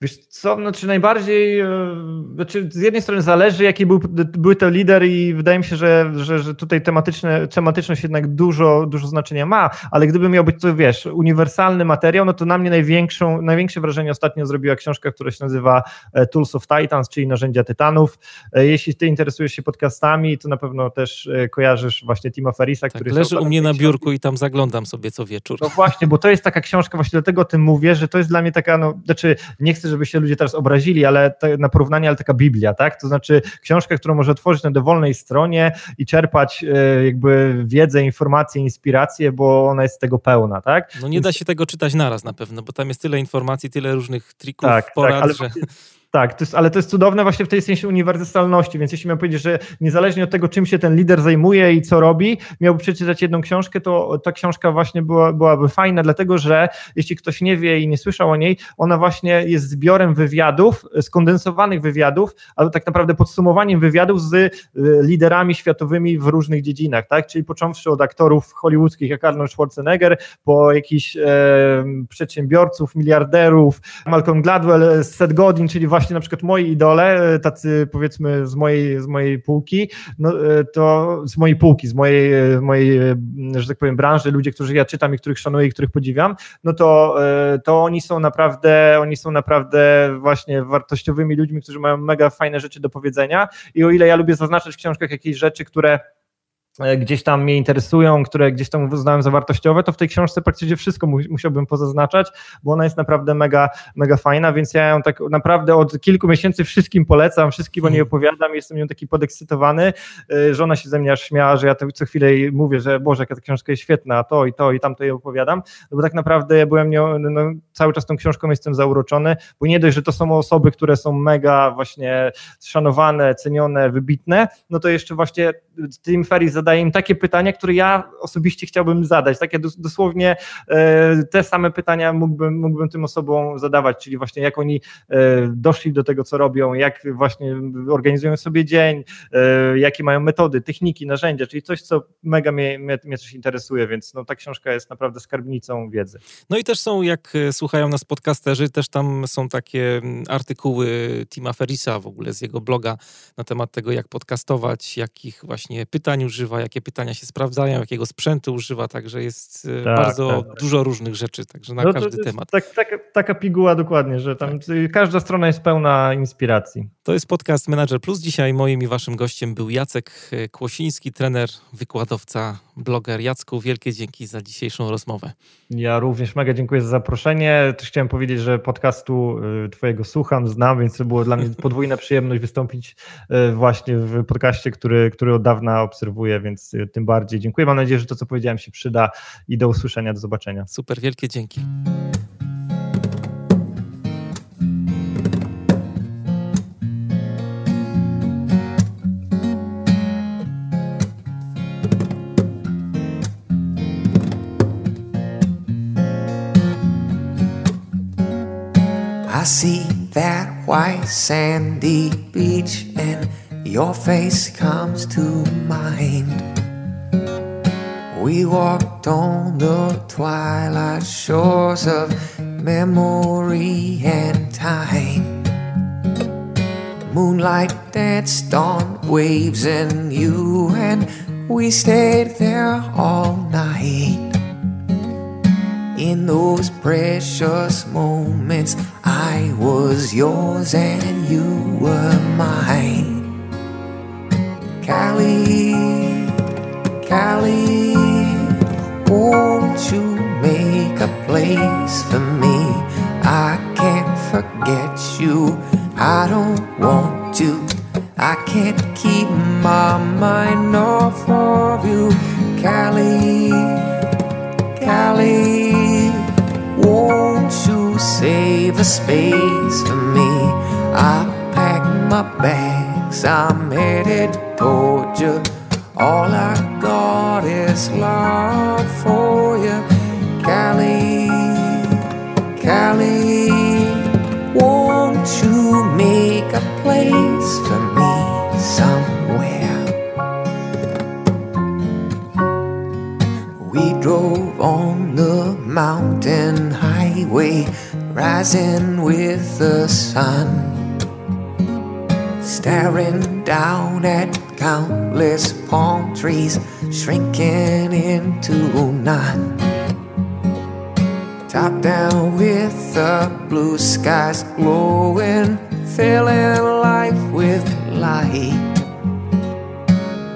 S2: Wiesz co, znaczy najbardziej, e, znaczy z jednej strony zależy, jaki był, był to lider i wydaje mi się, że, że, że tutaj tematyczne, tematyczność jednak dużo, dużo znaczenia ma, ale gdyby miał być to, wiesz, uniwersalny materiał, no to na mnie największą, największe wrażenie ostatnio zrobiła książka, która się nazywa e, Tools of Titans, czyli Narzędzia Tytanów. E, jeśli ty interesujesz się podcastami, to na pewno też kojarzysz właśnie Tima Ferisa,
S1: tak, który... leży u mnie na biurku i tam zaglądam sobie co wieczór.
S2: No właśnie, bo to jest taka książka, właśnie dlatego o tym mówię, że to jest dla mnie taka, no, znaczy nie chcę chcę, żeby się ludzie teraz obrazili, ale na porównanie, ale taka Biblia, tak? To znaczy książka, którą może otworzyć na dowolnej stronie i czerpać e, jakby wiedzę, informacje, inspiracje, bo ona jest tego pełna, tak?
S1: No nie da się tego czytać naraz na pewno, bo tam jest tyle informacji, tyle różnych trików, tak, porad, tak, ale że...
S2: Tak, to jest, ale to jest cudowne właśnie w tej sensie uniwersalności, więc jeśli miał powiedzieć, że niezależnie od tego, czym się ten lider zajmuje i co robi, miałby przeczytać jedną książkę, to ta książka właśnie była, byłaby fajna, dlatego że jeśli ktoś nie wie i nie słyszał o niej, ona właśnie jest zbiorem wywiadów, skondensowanych wywiadów, ale tak naprawdę podsumowaniem wywiadów z y, liderami światowymi w różnych dziedzinach, tak? Czyli począwszy od aktorów hollywoodzkich jak Arnold Schwarzenegger, po jakichś e, przedsiębiorców, miliarderów, Malcolm Gladwell, Seth Godin, czyli właśnie na przykład moi idole, e, tacy powiedzmy z mojej, z mojej półki, no, e, to z mojej półki, z mojej, e, mojej, że tak powiem, branży, ludzie, których ja czytam i których szanuję i których podziwiam, no to, to oni są naprawdę, oni są naprawdę właśnie wartościowymi ludźmi, którzy mają mega fajne rzeczy do powiedzenia. I o ile ja lubię zaznaczać w książkach jakieś rzeczy, które gdzieś tam mnie interesują, które gdzieś tam uznałem za wartościowe, to w tej książce praktycznie wszystko musiałbym pozaznaczać, bo ona jest naprawdę mega, mega fajna, więc ja ją tak naprawdę od kilku miesięcy wszystkim polecam, wszystkim o niej mhm. opowiadam, jestem nią taki podekscytowany, e, żona się ze mnie aż śmiała, że ja to co chwilę mówię, że Boże, jaka ta książka jest świetna, to i to i tamto jej opowiadam, no bo tak naprawdę ja byłem nią, no, cały czas tą książką jestem zauroczony, bo nie dość, że to są osoby, które są mega właśnie szanowane, cenione, wybitne, no to jeszcze właśnie Tim Ferriss zadaję im takie pytania, które ja osobiście chciałbym zadać. Takie dosłownie e, te same pytania mógłbym, mógłbym tym osobom zadawać, czyli właśnie jak oni e, doszli do tego, co robią, jak właśnie organizują sobie dzień, e, jakie mają metody, techniki, narzędzia, czyli coś, co mega mnie, mnie, mnie coś interesuje, więc no, ta książka jest naprawdę skarbnicą wiedzy.
S3: No i też są, jak słuchają nas podcasterzy, też tam są takie mm, artykuły Tima Ferisa w ogóle z jego bloga na temat tego, jak podcastować, jakich właśnie pytań używa, jakie pytania się sprawdzają, jakiego sprzętu używa, także jest e, tak, bardzo tak. dużo różnych rzeczy, także na no każdy temat.
S2: Tak, tak, taka piguła dokładnie, że tam tak. każda strona jest pełna inspiracji.
S3: To jest podcast Manager Plus. Dzisiaj moim i waszym gościem był Jacek e, Kłosiński, trener, wykładowca, bloger. Jacku, wielkie dzięki za dzisiejszą rozmowę.
S2: Ja również mega dziękuję za zaproszenie. Też chciałem powiedzieć, że podcastu e, twojego słucham, znam, więc to było dla mnie podwójna przyjemność wystąpić właśnie w podcaście, który, który od dawna obserwuję, więc tym bardziej dziękuję. Mam nadzieję, że to, co powiedziałem, się przyda i do usłyszenia, do zobaczenia.
S3: Super, wielkie dzięki. See that white sandy beach and your face comes to mind. We walked on the twilight shores of memory and time. Moonlight danced on waves and you and we stayed there all night. In those precious moments, I was yours and you were mine. Callie, Callie. Won't you make a place for me? I can't forget you. I don't want to. I can't keep my mind off of you. Callie, Callie, won't you save a space for me? I pack my bags, I'm headed toward you. All I got is love for you, Callie, Cali. Won't you make a place for me somewhere? We drove on the mountain highway, rising with the sun staring down at countless palm trees shrinking into none. Top down with the blue skies glowing, filling life with light.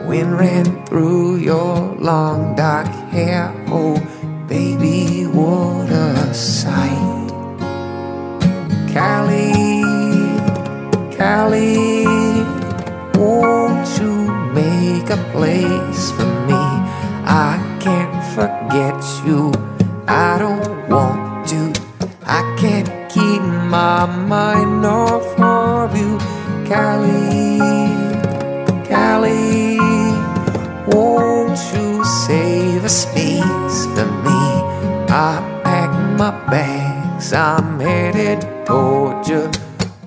S3: Wind ran through your long dark hair, oh baby, what a sight. Callie, Cali, won't you make a place for me. I can't forget you. I don't want to. I can't keep my mind off of you, Cali, Cali, won't you save a space for me? I pack my bags. I'm headed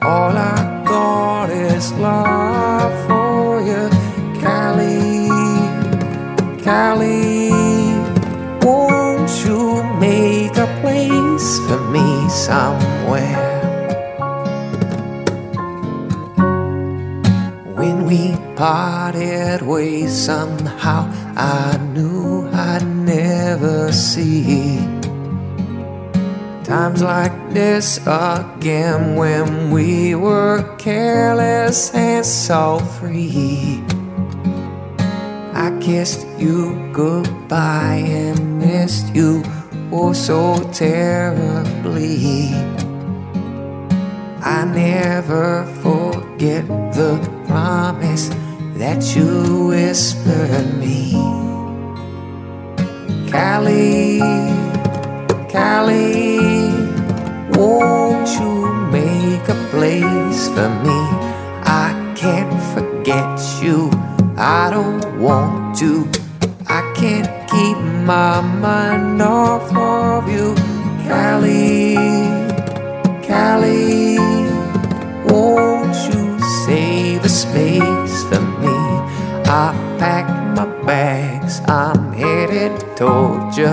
S3: All I got is love for you. Cali, Cali. won't you make a place for me somewhere? When we parted ways, somehow I knew I'd never see times like this again when we were careless and so free. I kissed you goodbye and missed you oh so terribly. I never forget the promise that you whispered me. Callie, Callie, won't you make a place for me? I can't forget you. I don't want to. I can't keep my mind off of you, Callie, Callie. Won't you save a space for me? I pack my bags, I'm headed toward you.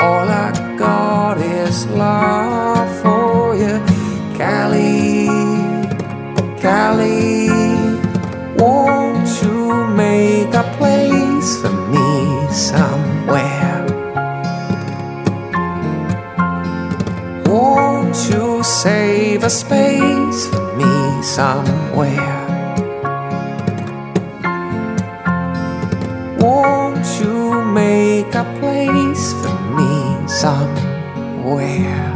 S3: All I is love for you, Callie, Callie. Won't you make a place for me somewhere? Won't you save a space for me somewhere? Won't you make a